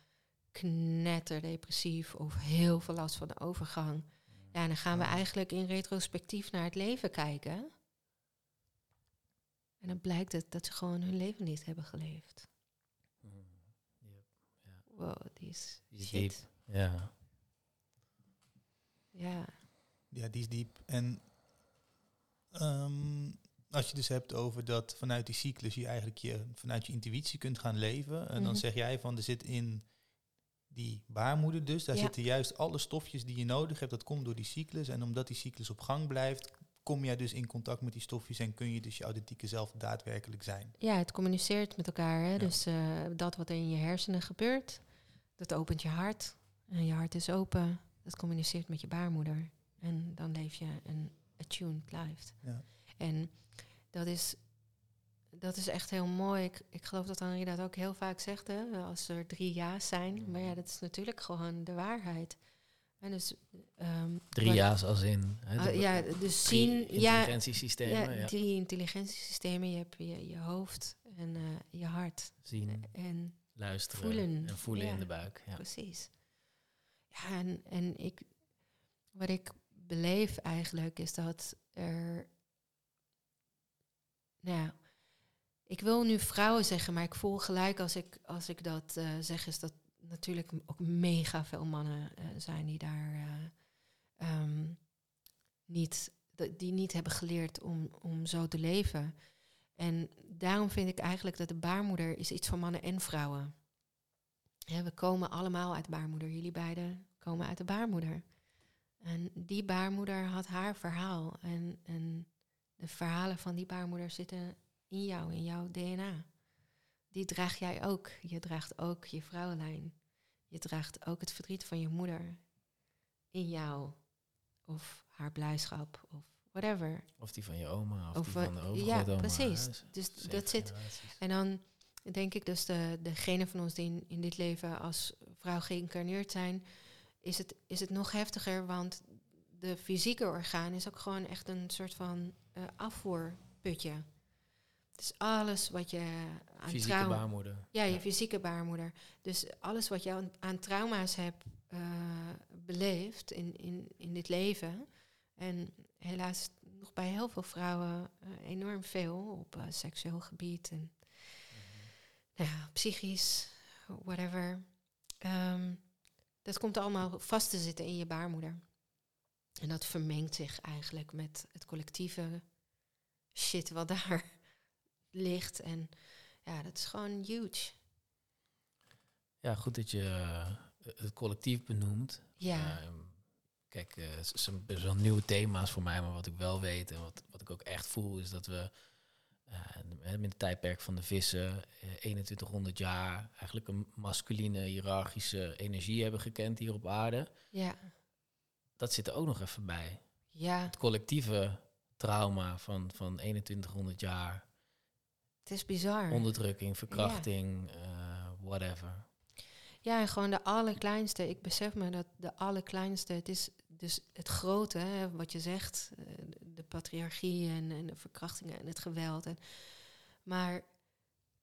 knetterdepressief of heel veel last van de overgang. Ja, en dan gaan we eigenlijk in retrospectief naar het leven kijken. En dan blijkt het dat ze gewoon hun leven niet hebben geleefd. Mm. Yep. Wow, die is, Die is shit. diep. Ja. Ja. Ja, die is diep. En ehm, als je dus hebt over dat vanuit die cyclus je eigenlijk je, vanuit je intuïtie kunt gaan leven. En dan Mhm. zeg jij van er zit in die baarmoeder dus, daar Ja. zitten juist alle stofjes die je nodig hebt. Dat komt door die cyclus. En omdat die cyclus op gang blijft, kom jij dus in contact met die stofjes en kun je dus je authentieke zelf daadwerkelijk zijn. Ja, het communiceert met elkaar. Hè? Ja. Dus eh, dat wat in je hersenen gebeurt, dat opent je hart. En je hart is open. Dat communiceert met je baarmoeder. En dan leef je een attuned life. Ja. En dat is, dat is echt heel mooi. Ik, ik geloof dat Henri dat ook heel vaak zegt, hè? als er drie ja's zijn. Maar ja, dat is natuurlijk gewoon de waarheid. En dus, ehm, Drie wat- ja's als in. Hè, Ah, ja, dus zien, ja, intelligentiesystemen. ja, Ja, drie intelligentiesystemen. Je hebt je, je hoofd en eh, je hart. Zien, En luisteren voelen. en voelen Ja. in de buik. Ja. precies. Ja, en, en ik, wat ik beleef eigenlijk is dat er. Nou, ik wil nu vrouwen zeggen, maar ik voel gelijk als ik, als ik dat eh, zeg, is dat natuurlijk ook mega veel mannen eh, zijn die daar eh, ehm, niet, die niet hebben geleerd om, om zo te leven. En daarom vind ik eigenlijk dat de baarmoeder is iets voor mannen en vrouwen. We komen allemaal uit de baarmoeder. Jullie beiden komen uit de baarmoeder. En die baarmoeder had haar verhaal. En, en de verhalen van die baarmoeder zitten in jou, in jouw DNA. Die draag jij ook. Je draagt ook je vrouwenlijn. Je draagt ook het verdriet van je moeder in jou. Of haar blijdschap, of whatever. Of die van je oma, of, Of, die van de overgrootoma. ja, precies. dus dat zit. En dan denk ik dus de, degene van ons die in, in dit leven als vrouw geïncarneerd zijn, is het, is het nog heftiger, want de fysieke orgaan is ook gewoon echt een soort van eh, afvoerputje. Dus alles wat je aan Fysieke trauma... baarmoeder. Ja, je fysieke baarmoeder. Dus alles wat je aan, aan trauma's hebt eh, beleefd in, in, in dit leven. En helaas nog bij heel veel vrouwen eh, enorm veel op seksueel gebied en nou ja, psychisch, whatever. Ehm, dat komt allemaal vast te zitten in je baarmoeder. En dat vermengt zich eigenlijk met het collectieve shit wat daar ligt. En ja, dat is gewoon huge. Ja, goed dat je eh, het collectief benoemt. Ja, Ehm, kijk, het zijn best wel nieuwe thema's voor mij, maar wat ik wel weet en wat, wat ik ook echt voel, is dat we in het tijdperk van de vissen, eh, 2100 jaar, eigenlijk een masculine, hiërarchische energie hebben gekend hier op aarde. ja, Dat zit er ook nog even bij. ja. Het collectieve trauma van, van 2100 jaar, Het is bizar. onderdrukking, verkrachting, eh, whatever. Ja, en gewoon de allerkleinste. Ik besef me dat de allerkleinste, het is dus het grote, hè, wat je zegt, eh, de patriarchie en, en de verkrachtingen en het geweld. En, maar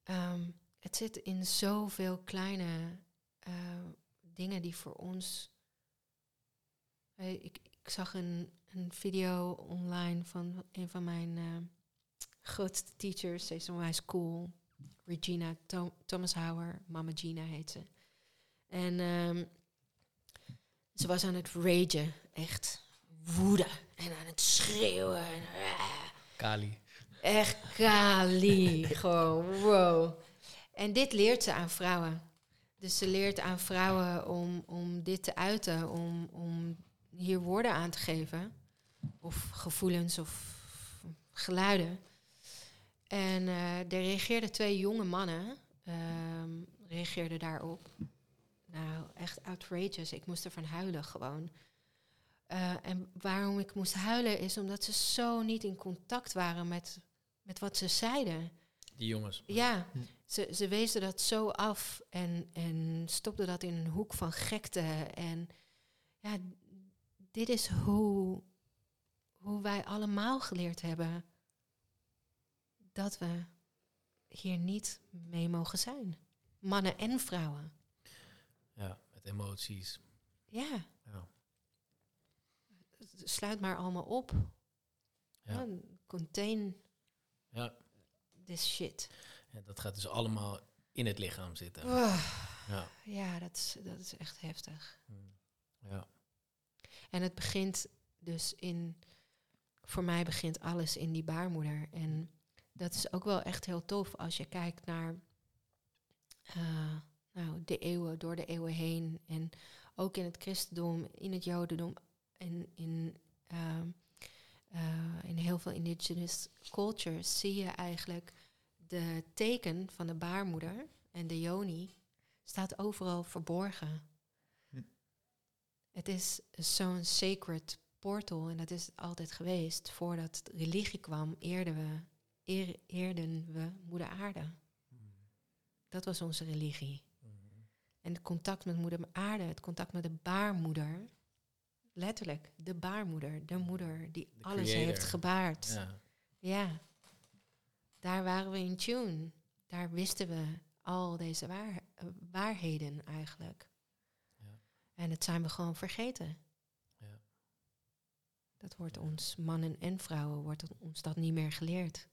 ehm, het zit in zoveel kleine eh, dingen die voor ons. Ik, ik zag een, een video online van een van mijn eh, grootste teachers, ze is onwijs cool. Regina Tho- Thomas Hauer, Mama Gina heet ze. En ehm, ze was aan het ragen, echt woede. En aan het schreeuwen. En, ah, Kali. echt kali, gewoon wow. En dit leert ze aan vrouwen. Dus ze leert aan vrouwen om, om dit te uiten, om, om hier woorden aan te geven. Of gevoelens of geluiden. En eh er reageerden twee jonge mannen, ehm, reageerden daarop. Nou, echt outrageous. Ik moest ervan huilen gewoon. Eh, en waarom ik moest huilen is omdat ze zo niet in contact waren met, met wat ze zeiden. Die jongens. Ja, Hm. ze, ze wezen dat zo af en, en stopten dat in een hoek van gekte. En ja, dit is hoe, hoe wij allemaal geleerd hebben dat we hier niet mee mogen zijn. Mannen en vrouwen. Met emoties. Ja, Ja. sluit maar allemaal op. Ja. Contain Ja. this shit. ja, dat gaat dus allemaal in het lichaam zitten. Ja. Ja, dat is, dat is echt heftig. Mm. Ja. En het begint dus in, voor mij begint alles in die baarmoeder. En dat is ook wel echt heel tof als je kijkt naar eh, nou, de eeuwen, door de eeuwen heen. En ook in het christendom, in het jodendom en in, ehm, eh, in heel veel indigenous cultures zie je eigenlijk de teken van de baarmoeder en de yoni staat overal verborgen. Hm. Het is zo'n sacred portal en dat is het altijd geweest. Voordat religie kwam, eerden we, eer- eerden we moeder aarde. Dat was onze religie. En het contact met moeder aarde, het contact met de baarmoeder. Letterlijk, de baarmoeder, de moeder die De alles creator. heeft gebaard. Ja. Ja, daar waren we in tune. Daar wisten we al deze waar, waarheden eigenlijk. Ja. En het zijn we gewoon vergeten. Ja. Dat wordt ons, mannen en vrouwen, wordt ons dat niet meer geleerd.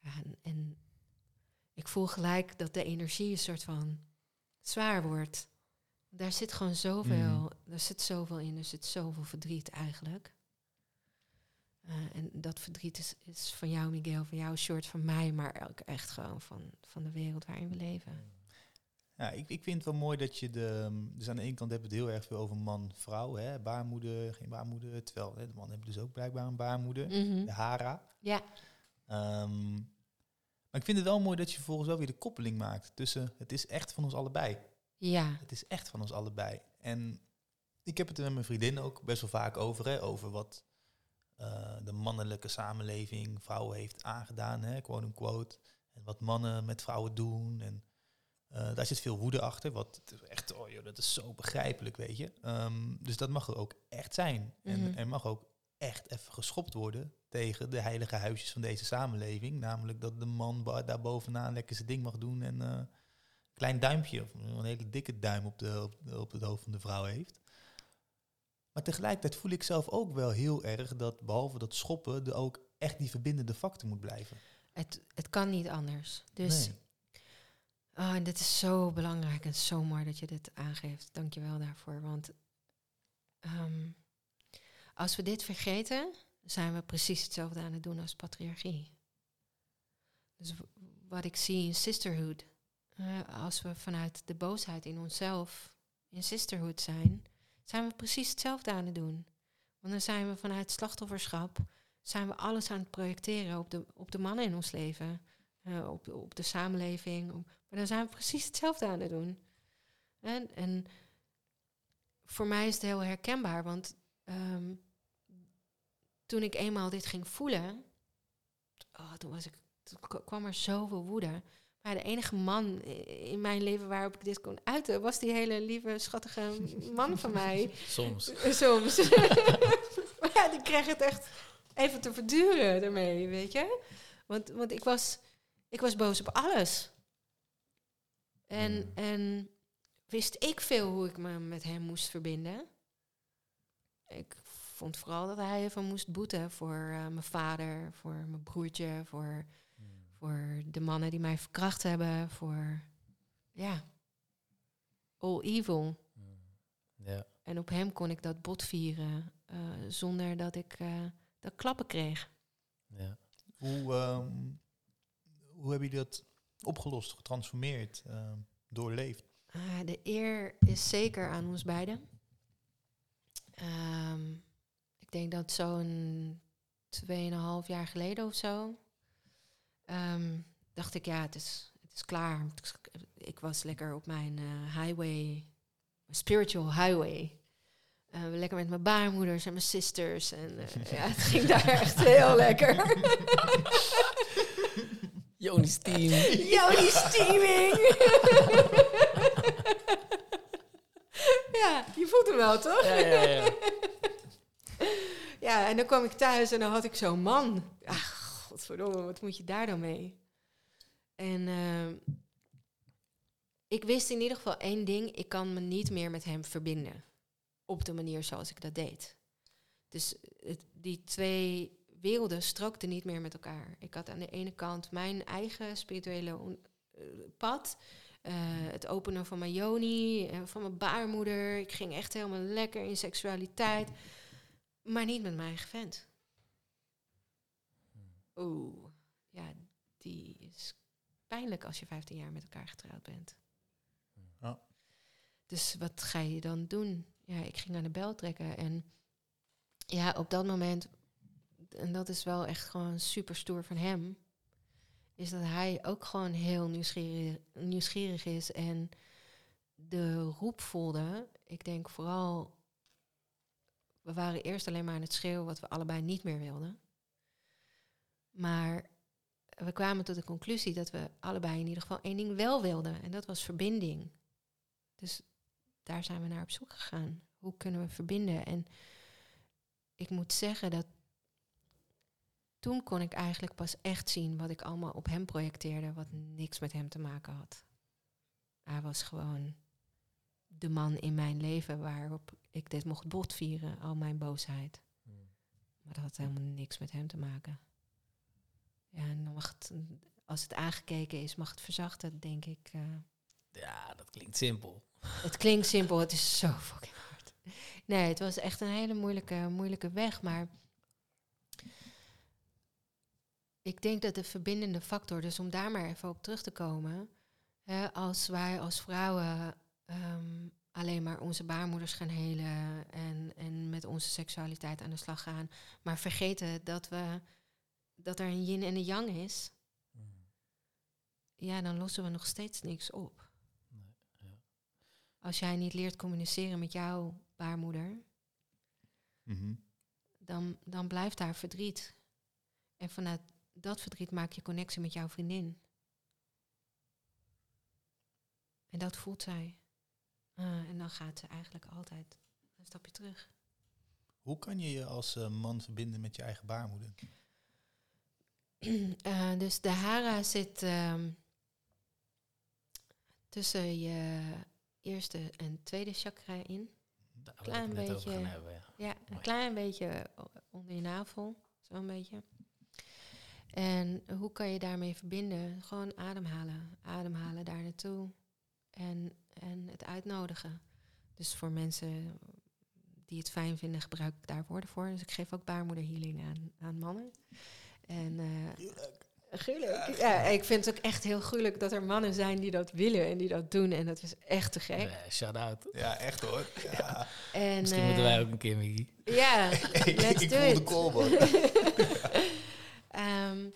Ja, en, en ik voel gelijk dat de energie een soort van zwaar wordt. Daar zit gewoon zoveel, Mhm. er zit zoveel in, er zit zoveel verdriet eigenlijk. Eh, en dat verdriet is, is van jou, Miguel, van jou, short van mij, maar ook echt gewoon van, van de wereld waarin we leven. Ja, ik, ik vind het wel mooi dat je de... Dus aan de ene kant hebben we het heel erg veel over man-vrouw, hè, baarmoeder, geen baarmoeder. Terwijl hè, de mannen hebben dus ook blijkbaar een baarmoeder, Mhm. de hara. Ja, Ehm, maar ik vind het wel mooi dat je vervolgens wel weer de koppeling maakt tussen het is echt van ons allebei. ja, Het is echt van ons allebei. En ik heb het er met mijn vriendin ook best wel vaak over, hè, over wat eh, de mannelijke samenleving vrouwen heeft aangedaan, hè, quote unquote. En wat mannen met vrouwen doen. En eh, daar zit veel woede achter, wat echt, oh joh, dat is zo begrijpelijk, weet je. Ehm, dus dat mag er ook echt zijn. En Mhm. er mag ook echt even geschopt worden tegen de heilige huisjes van deze samenleving. Namelijk dat de man daar bovenaan lekker zijn ding mag doen en eh, klein duimpje, of een hele dikke duim op, de, op, de- op het hoofd van de vrouw heeft. Maar tegelijkertijd voel ik zelf ook wel heel erg dat behalve dat schoppen er ook echt die verbindende factor moet blijven. het, het kan niet anders. Dus Nee. Oh, en dit is zo belangrijk en zo mooi dat je dit aangeeft. Dank je wel daarvoor. Want ehm, als we dit vergeten, zijn we precies hetzelfde aan het doen als patriarchie. Dus wat ik zie in sisterhood, eh, als we vanuit de boosheid in onszelf in sisterhood zijn, zijn we precies hetzelfde aan het doen. Want dan zijn we vanuit slachtofferschap, zijn we alles aan het projecteren op de, op de mannen in ons leven, eh, op, op de samenleving. maar dan zijn we precies hetzelfde aan het doen. En, en voor mij is het heel herkenbaar, want ehm, toen ik eenmaal dit ging voelen, oh, toen, was ik, toen kwam er zoveel woede. Maar de enige man in mijn leven waarop ik dit kon uiten, was die hele lieve, schattige man van mij. Soms. Soms. maar ja, die kreeg het echt even te verduren ermee, weet je. Want, want ik, was, ik was boos op alles. En, Mm. en wist ik veel hoe ik me met hem moest verbinden. Ik vond vooral dat hij even moest boeten voor eh, mijn vader, voor mijn broertje, voor, voor de mannen die mij verkracht hebben, voor, ja, all evil. Ja. En op hem kon ik dat bot vieren eh, zonder dat ik eh, dat klappen kreeg. Ja. Hoe, ehm, hoe hebben jullie dat opgelost, getransformeerd, ehm, doorleefd? Ah, de eer is zeker aan ons beiden. Ehm, denk dat zo'n 2,5 jaar geleden of zo. ehm, dacht ik, ja, het is, het is klaar. Ik was lekker op mijn eh, highway, mijn spiritual highway. Eh, lekker met mijn baarmoeders en mijn sisters. En eh, ja, het ging daar echt heel lekker. Joni's team. Joni steaming! ja, je voelt hem wel, toch? Ja, ja, ja. Ja, en dan kwam ik thuis en dan had ik zo'n man. Ach, godverdomme, wat moet je daar dan mee? En ehm, ik wist in ieder geval één ding. Ik kan me niet meer met hem verbinden. Op de manier zoals ik dat deed. Dus het, die twee werelden strookten niet meer met elkaar. Ik had aan de ene kant mijn eigen spirituele eh, pad. eh, het openen van mijn yoni, eh, van mijn baarmoeder. Ik ging echt helemaal lekker in seksualiteit. Maar niet met mijn eigen vent. Oeh, ja, die is pijnlijk als je 15 jaar met elkaar getrouwd bent. Ja. Dus wat ga je dan doen? Ja, ik ging aan de bel trekken en ja, op dat moment, en dat is wel echt gewoon super stoer van hem, is dat hij ook gewoon heel nieuwsgierig, nieuwsgierig is en de roep voelde. Ik denk vooral, we waren eerst alleen maar aan het schreeuwen wat we allebei niet meer wilden. Maar we kwamen tot de conclusie dat we allebei in ieder geval één ding wel wilden. En dat was verbinding. Dus daar zijn we naar op zoek gegaan. Hoe kunnen we verbinden? En ik moet zeggen dat toen kon ik eigenlijk pas echt zien wat ik allemaal op hem projecteerde, wat niks met hem te maken had. Hij was gewoon de man in mijn leven waarop ik dit mocht botvieren, al mijn boosheid. Maar dat had helemaal niks met hem te maken. Ja, en dan mag het, als het aangekeken is, mag het verzachten, denk ik. eh. Ja, dat klinkt simpel. het klinkt simpel, het is zo fucking hard. Nee, het was echt een hele moeilijke, moeilijke weg, maar ik denk dat de verbindende factor, dus om daar maar even op terug te komen, hè, als wij als vrouwen alleen maar onze baarmoeders gaan helen en, en met onze seksualiteit aan de slag gaan, maar vergeten dat, we, dat er een yin en een yang is, ja, dan lossen we nog steeds niks op. Nee, ja. Als jij niet leert communiceren met jouw baarmoeder, Mhm. dan, dan blijft daar verdriet. En vanuit dat verdriet maak je connectie met jouw vriendin. En dat voelt zij. Ah, en dan gaat ze eigenlijk altijd een stapje terug. Hoe kan je je als eh, man verbinden met je eigen baarmoeder? Eh, dus de hara zit ehm, tussen je eerste en tweede chakra in. Daar Klein beetje. gaan hebben, ja. Ja, een klein beetje onder je navel. Zo'n beetje. En hoe kan je daarmee verbinden? Gewoon ademhalen. Ademhalen daar naartoe. En, en het uitnodigen. Dus voor mensen die het fijn vinden, gebruik ik daar woorden voor. Dus ik geef ook baarmoederhealing aan, aan mannen. En, uh, gruwelijk. Ja, ik vind het ook echt heel gruwelijk dat er mannen zijn die dat willen en die dat doen. En dat is echt te gek. Nee, shout out. Ja, echt hoor. Ja. En, Misschien moeten wij ook een keer, Miggy. Ja, let's ik do voel it. de call, um,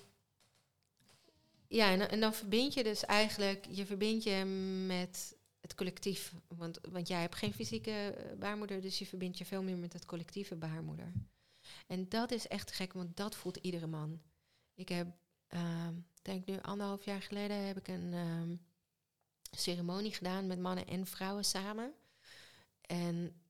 ja, en, en, dan verbind je dus eigenlijk, je verbind je met het collectief. Want, want jij hebt geen fysieke baarmoeder, dus je verbindt je veel meer met het collectieve baarmoeder. En dat is echt gek, want dat voelt iedere man. Ik heb, uh, denk nu anderhalf jaar geleden, heb ik een um, ceremonie gedaan met mannen en vrouwen samen. En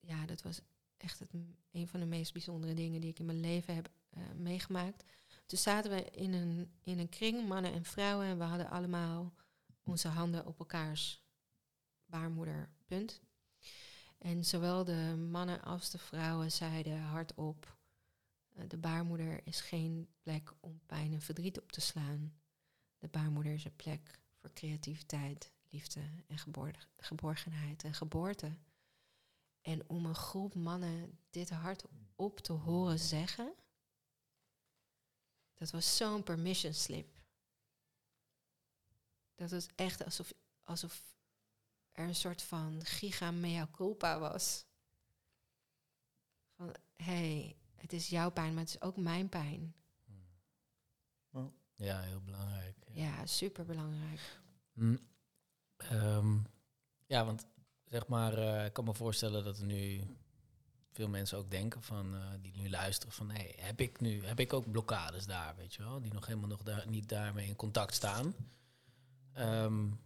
ja, dat was echt het, een van de meest bijzondere dingen die ik in mijn leven heb uh, meegemaakt. Toen zaten we in een, in een kring, mannen en vrouwen, en we hadden allemaal onze handen op elkaars baarmoeder, punt. En zowel de mannen als de vrouwen zeiden hardop: uh, de baarmoeder is geen plek om pijn en verdriet op te slaan. De baarmoeder is een plek voor creativiteit, liefde en geborgenheid en geboorte. En om een groep mannen dit hardop te horen zeggen, dat was zo'n permission slip. Dat was echt alsof, alsof er een soort van giga mea culpa was. Van, hé, hey, het is jouw pijn, maar het is ook mijn pijn. Ja, heel belangrijk. Ja, ja super belangrijk. Mm. Um, ja, want zeg maar, uh, ik kan me voorstellen dat er nu veel mensen ook denken van, uh, die nu luisteren van, hey, heb ik nu, heb ik ook blokkades daar, weet je wel, die nog helemaal nog daar, niet daarmee in contact staan. Um,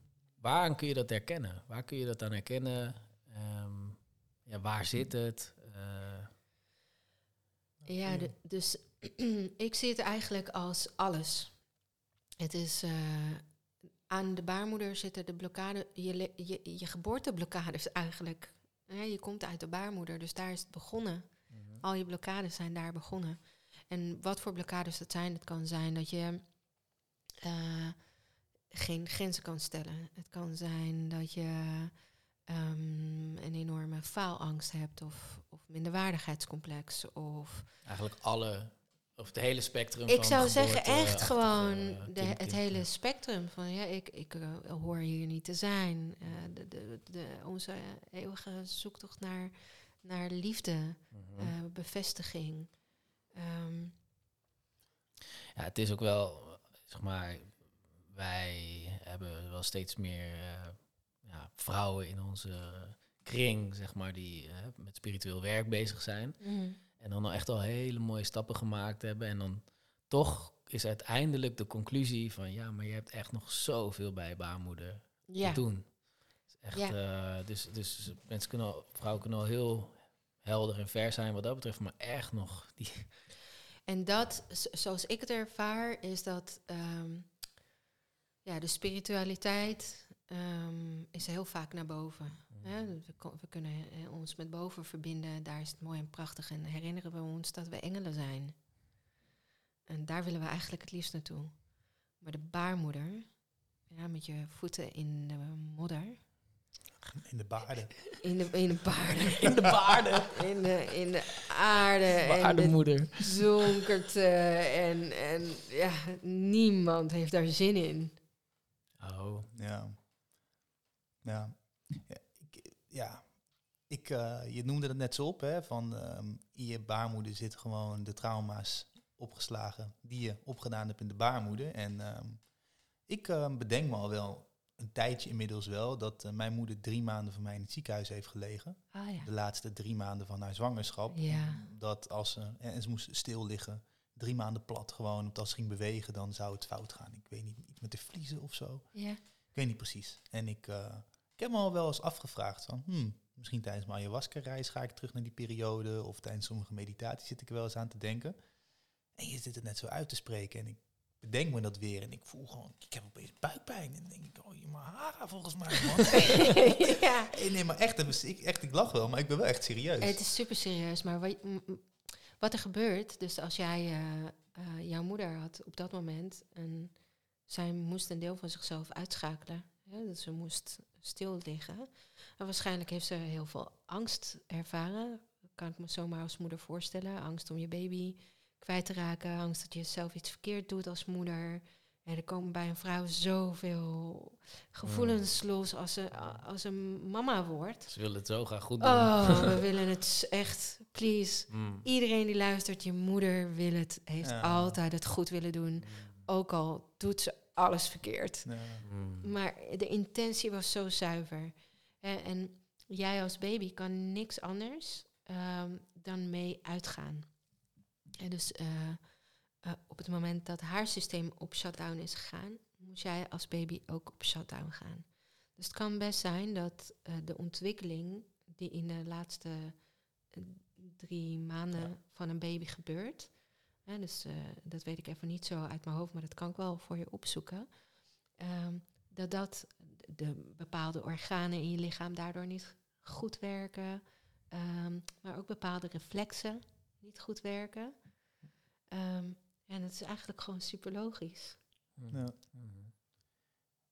waar kun je dat herkennen? Waar kun je dat dan herkennen? Um, ja, waar zit het? Uh, ja, de, dus ik zie het eigenlijk als alles. Het is uh, aan de baarmoeder zitten de blokkade, je, je, je geboorteblokkades eigenlijk. Ja, je komt uit de baarmoeder, dus daar is het begonnen. Mm -hmm. Al je blokkades zijn daar begonnen. En wat voor blokkades dat zijn, het kan zijn dat je uh, geen grenzen kan stellen. Het kan zijn dat je um, een enorme faalangst hebt of, of minderwaardigheidscomplex. Of Eigenlijk alle, of het hele spectrum. Ik van zou zeggen echt gewoon uh, de, het hele spectrum van ja, ik, ik uh, hoor hier niet te zijn. Uh, de, de, de, onze eeuwige zoektocht naar, naar liefde, Mhm. bevestiging. Um, Ja, het is ook wel, zeg maar, wij hebben wel steeds meer uh, ja, vrouwen in onze kring, zeg maar, die uh, met spiritueel werk bezig zijn. mm. En dan al echt al hele mooie stappen gemaakt hebben. En dan toch is uiteindelijk de conclusie van ja, maar je hebt echt nog zoveel bij baarmoeder Ja, te doen. Is Echt, Ja. eh, dus, dus mensen kunnen al, vrouwen kunnen al heel helder en ver zijn wat dat betreft, maar echt nog die. En dat, zoals ik het ervaar, is dat ehm, ja, de spiritualiteit ehm, is heel vaak naar boven. Hè? We, ko- we kunnen eh, ons met boven verbinden, daar is het mooi en prachtig. En herinneren we ons dat we engelen zijn. En daar willen we eigenlijk het liefst naartoe. Maar de baarmoeder, ja, met je voeten in de modder, In de baarden. in de, in de baarden, In de baarden. in de, in de aarde en de en, en ja, niemand heeft daar zin in. Oh, Ja. Ja. Ja. Ik, ja. Ik, eh, je noemde het net zo op, hè, van ehm, in je baarmoeder zitten gewoon de trauma's opgeslagen die je opgedaan hebt in de baarmoeder. En ehm, ik ehm, bedenk me al wel een tijdje inmiddels wel dat eh, mijn moeder drie maanden van mij in het ziekenhuis heeft gelegen. Ah ja. De laatste drie maanden van haar zwangerschap. Ja. Dat als ze, en en ze moest stil liggen, drie maanden plat gewoon. Want als ging bewegen, dan zou het fout gaan. Ik weet niet, iets met de vliezen of zo. Ja. Ik weet niet precies. En ik, eh, ik heb me al wel eens afgevraagd van, hmm, misschien tijdens mijn ayahuasca-reis ga ik terug naar die periode. Of tijdens sommige meditaties zit ik er wel eens aan te denken. En je zit het net zo uit te spreken. En ik bedenk me dat weer. En ik voel gewoon, ik heb opeens buikpijn. En dan denk ik, oh, je haren volgens mij, man. ja. Nee, maar echt, ik, echt, ik lach wel, maar ik ben wel echt serieus. Het is super serieus, maar wat, wat er gebeurt, dus als jij eh, eh, jouw moeder had op dat moment een, zij moest een deel van zichzelf uitschakelen. Hè, ze moest stil liggen. En waarschijnlijk heeft ze heel veel angst ervaren. Kan ik me zomaar als moeder voorstellen. Angst om je baby kwijt te raken. Angst dat je zelf iets verkeerd doet als moeder. En er komen bij een vrouw zoveel gevoelens los als ze als een mama wordt. Ze willen het zo graag goed doen. Oh, we willen het echt, please. Mm. Iedereen die luistert, je moeder wil het, heeft Ja. altijd het goed willen doen. Ook al doet ze alles verkeerd. Ja. Mm. Maar de intentie was zo zuiver. Hè, en jij als baby kan niks anders ehm, dan mee uitgaan. En dus eh, eh, op het moment dat haar systeem op shutdown is gegaan, moest jij als baby ook op shutdown gaan. Dus het kan best zijn dat eh, de ontwikkeling die in de laatste eh, drie maanden Ja. van een baby gebeurt. Hè, dus dat weet ik even niet zo uit mijn hoofd, maar dat kan ik wel voor je opzoeken. Ehm, dat dat de bepaalde organen in je lichaam daardoor niet goed werken. ehm, maar ook bepaalde reflexen niet goed werken. Ehm, en het is eigenlijk gewoon super logisch. Mm. Ja.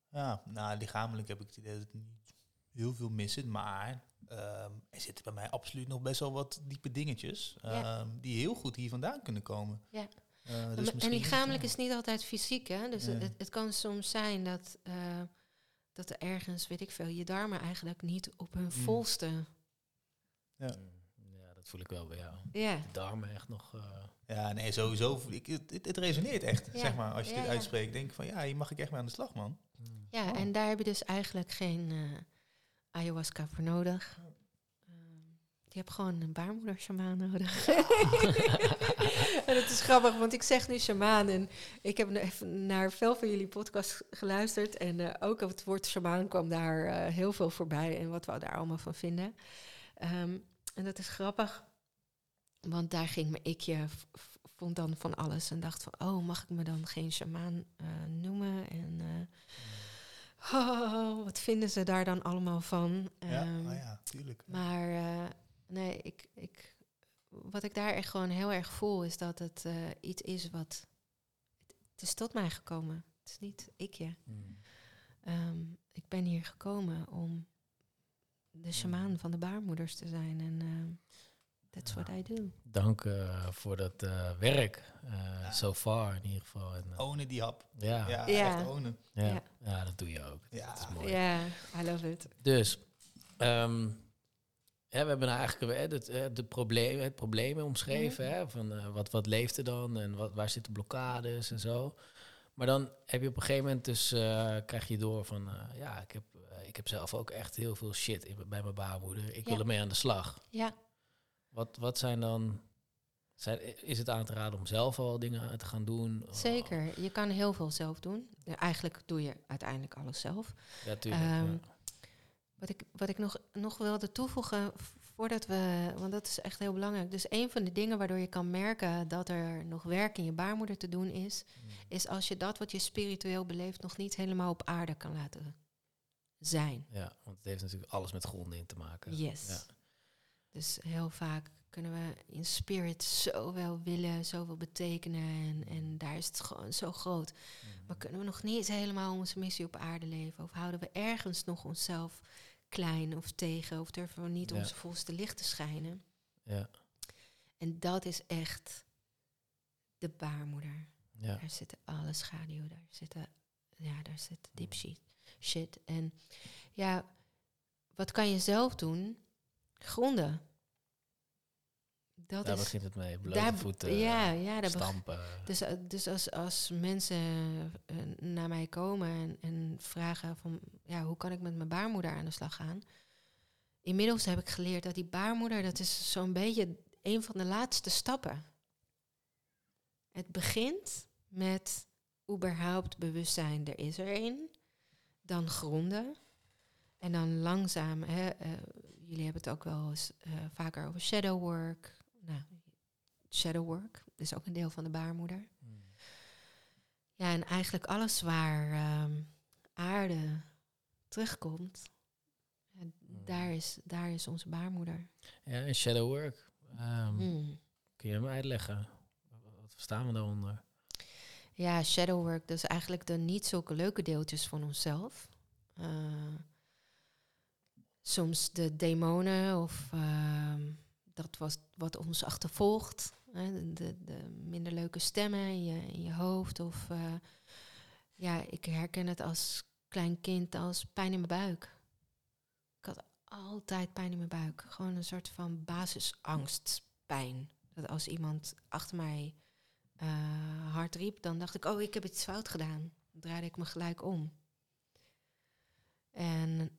Ja, nou, lichamelijk heb ik het idee dat het niet heel veel mis zit. Maar ehm, er zitten bij mij absoluut nog best wel wat diepe dingetjes. Ja. ehm, die heel goed hier vandaan kunnen komen. Ja. Eh, Maar- dus en lichamelijk ja. is niet altijd fysiek, hè? Dus Nee. het, het kan soms zijn dat, eh, dat er ergens, weet ik veel, je darmen eigenlijk niet op hun Mm. volste. Ja. Dat voel ik wel bij jou. Ja, De darmen echt nog... eh, Ja, nee, sowieso. voel Ik, het, het, het resoneert echt, Ja. zeg maar. Als je Ja, dit ja. uitspreekt, denk ik van... Ja, hier mag ik echt mee aan de slag, man. ja Oh. en daar heb je dus eigenlijk geen eh, ayahuasca voor nodig. Ehm, je hebt gewoon een baarmoeder-shamaan nodig. en het is grappig, want ik zeg nu shamaan en ik heb nu even naar veel van jullie podcasts geluisterd en eh, ook het woord shamaan kwam daar eh, heel veel voorbij en wat we daar allemaal van vinden. Ehm, en dat is grappig, want daar ging mijn ikje, vond dan van alles en dacht van, oh, mag ik me dan geen shamaan eh, noemen? En eh, oh, wat vinden ze daar dan allemaal van? ja, Ehm, oh ja, tuurlijk. maar eh, nee, ik, ik, wat ik daar echt gewoon heel erg voel, is dat het iets is wat. Het is tot mij gekomen. Het is niet ikje. Mm. Ehm, ik ben hier gekomen om de shamaan van de baarmoeders te zijn. En ehm that's what I do. Dank eh, voor dat eh, werk. eh Ja. So far in ieder geval. En, eh, Ownen die hap. ja, ja. Ja, Ja. echt ownen. Ja. Ja. dat doe je ook. Ja. Dat is mooi. Ja, I love it. Dus, ehm, hè, we hebben nou eigenlijk hè, het, hè, de probleem, het probleem omschreven. Hè, van eh, wat, wat leeft er dan en wat, waar zitten blokkades en zo. Maar dan heb je op een gegeven moment dus, eh, krijg je door van, eh, ja, ik heb, eh, ik heb zelf ook echt heel veel shit in, bij mijn baarmoeder. Ik wil Ja. ermee aan de slag. Ja, Wat, wat zijn dan, zijn, is het aan te raden om zelf al dingen te gaan doen? zeker. Je kan heel veel zelf doen. Eigenlijk doe je uiteindelijk alles zelf. Ja, tuurlijk. Ehm, ja. Wat ik, wat ik nog, nog wilde toevoegen, voordat we, want dat is echt heel belangrijk. Dus een van de dingen waardoor je kan merken dat er nog werk in je baarmoeder te doen is, Mm. is als je dat wat je spiritueel beleeft nog niet helemaal op aarde kan laten zijn. Ja, want het heeft natuurlijk alles met gronding te maken. Yes. Ja. Dus heel vaak kunnen we in spirit zoveel willen, zoveel betekenen en, en daar is het gewoon zo groot. Mm. Maar kunnen we nog niet helemaal onze missie op aarde leven? Of houden we ergens nog onszelf klein of tegen? Of durven we niet Ja. onze volste licht te schijnen? Ja, En dat is echt de baarmoeder. ja. Daar zitten alle schaduw, daar zitten, ja, daar zit deep shit. En ja, wat kan je zelf doen? Gronden. Dat Daar is, begint het mee. Blote daar, voeten, ja, ja, daar stampen. dus, eh, dus als, als mensen eh, naar mij komen en, en vragen van ja, hoe kan ik met mijn baarmoeder aan de slag gaan? Inmiddels heb ik geleerd dat die baarmoeder, dat is zo'n beetje een van de laatste stappen. Het begint met überhaupt bewustzijn, er is er één. Dan gronden. En dan langzaam, hè, eh, jullie hebben het ook wel eens eh, vaker over shadow work. Nou, shadow work is ook een deel van de baarmoeder. Mm. Ja, en eigenlijk alles waar ehm, aarde terugkomt, ja, daar, is, daar is onze baarmoeder. Ja, en shadow work. Ehm, Hmm. Kun je hem uitleggen? Wat verstaan we daaronder? Ja, shadow work, dus eigenlijk de niet zulke leuke deeltjes van onszelf. Eh, soms de demonen of ehm, dat was wat ons achtervolgt. De, de, de minder leuke stemmen in je, in je hoofd. Of eh, ja, ik herken het als klein kind als pijn in mijn buik. Ik had altijd pijn in mijn buik. Gewoon een soort van basisangstpijn. Dat als iemand achter mij hard riep, dan dacht ik, oh, ik heb iets fout gedaan. Dan draaide ik me gelijk om. En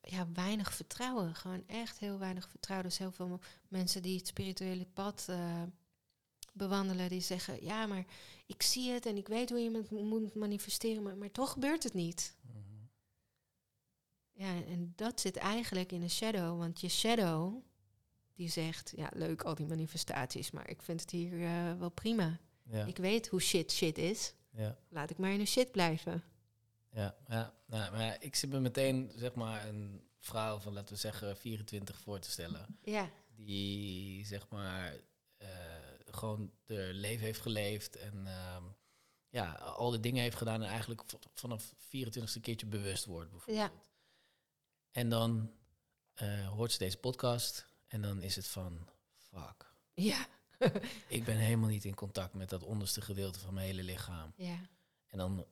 ja, weinig vertrouwen. Gewoon echt heel weinig vertrouwen. Dus heel veel mensen die het spirituele pad uh, bewandelen, die zeggen, ja, maar ik zie het en ik weet hoe je het moet manifesteren, maar, maar toch gebeurt het niet. Mhm. Ja, en dat zit eigenlijk in een shadow, want je shadow, die zegt, ja, leuk al die manifestaties, maar ik vind het hier uh, wel prima. Ja. Ik weet hoe shit shit is. Ja. Laat ik maar in de shit blijven. Ja, ja, nou, maar ja, ik zit me meteen, zeg maar, een vrouw van, laten we zeggen, 24 voor te stellen. Ja. Die, zeg maar, uh, gewoon de leven heeft geleefd en uh, ja, al die dingen heeft gedaan en eigenlijk vanaf 24ste keertje bewust wordt, bijvoorbeeld. Ja. En dan uh, hoort ze deze podcast en dan is het van, fuck. Ja. ik ben helemaal niet in contact met dat onderste gedeelte van mijn hele lichaam. Ja. En dan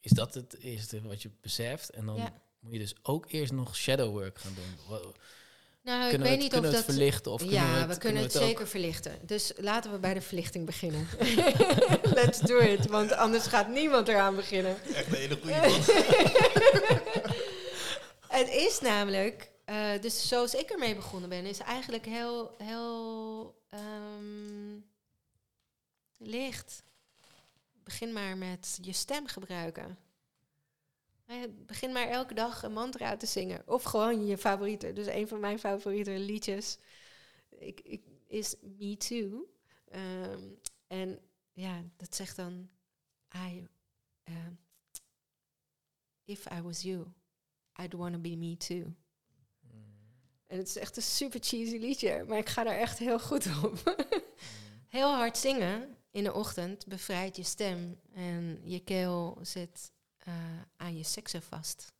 is dat het eerste wat je beseft. En dan Ja. moet je dus ook eerst nog shadow work gaan doen. Nou, kunnen ik we weet het, niet kunnen of we het dat... verlichten? Of ja, kunnen we, we kunnen het, zeker verlichten. Dus laten we bij de verlichting beginnen. Let's do it, want anders gaat niemand eraan beginnen. Echt een hele goede man. Het is namelijk, eh, dus zoals ik ermee begonnen ben, is eigenlijk heel, heel ehm, licht. Begin maar met je stem gebruiken. Eh, Begin maar elke dag een mantra te zingen. Of gewoon je favoriete. Dus een van mijn favoriete liedjes ik, ik, is Me Too. Ehm, en ja, dat zegt dan... I, ehm, if I was you, I'd want to be me too. En het is echt een super cheesy liedje, maar ik ga daar echt heel goed op. heel hard zingen in de ochtend bevrijdt je stem en je keel zit eh, aan je seksen vast.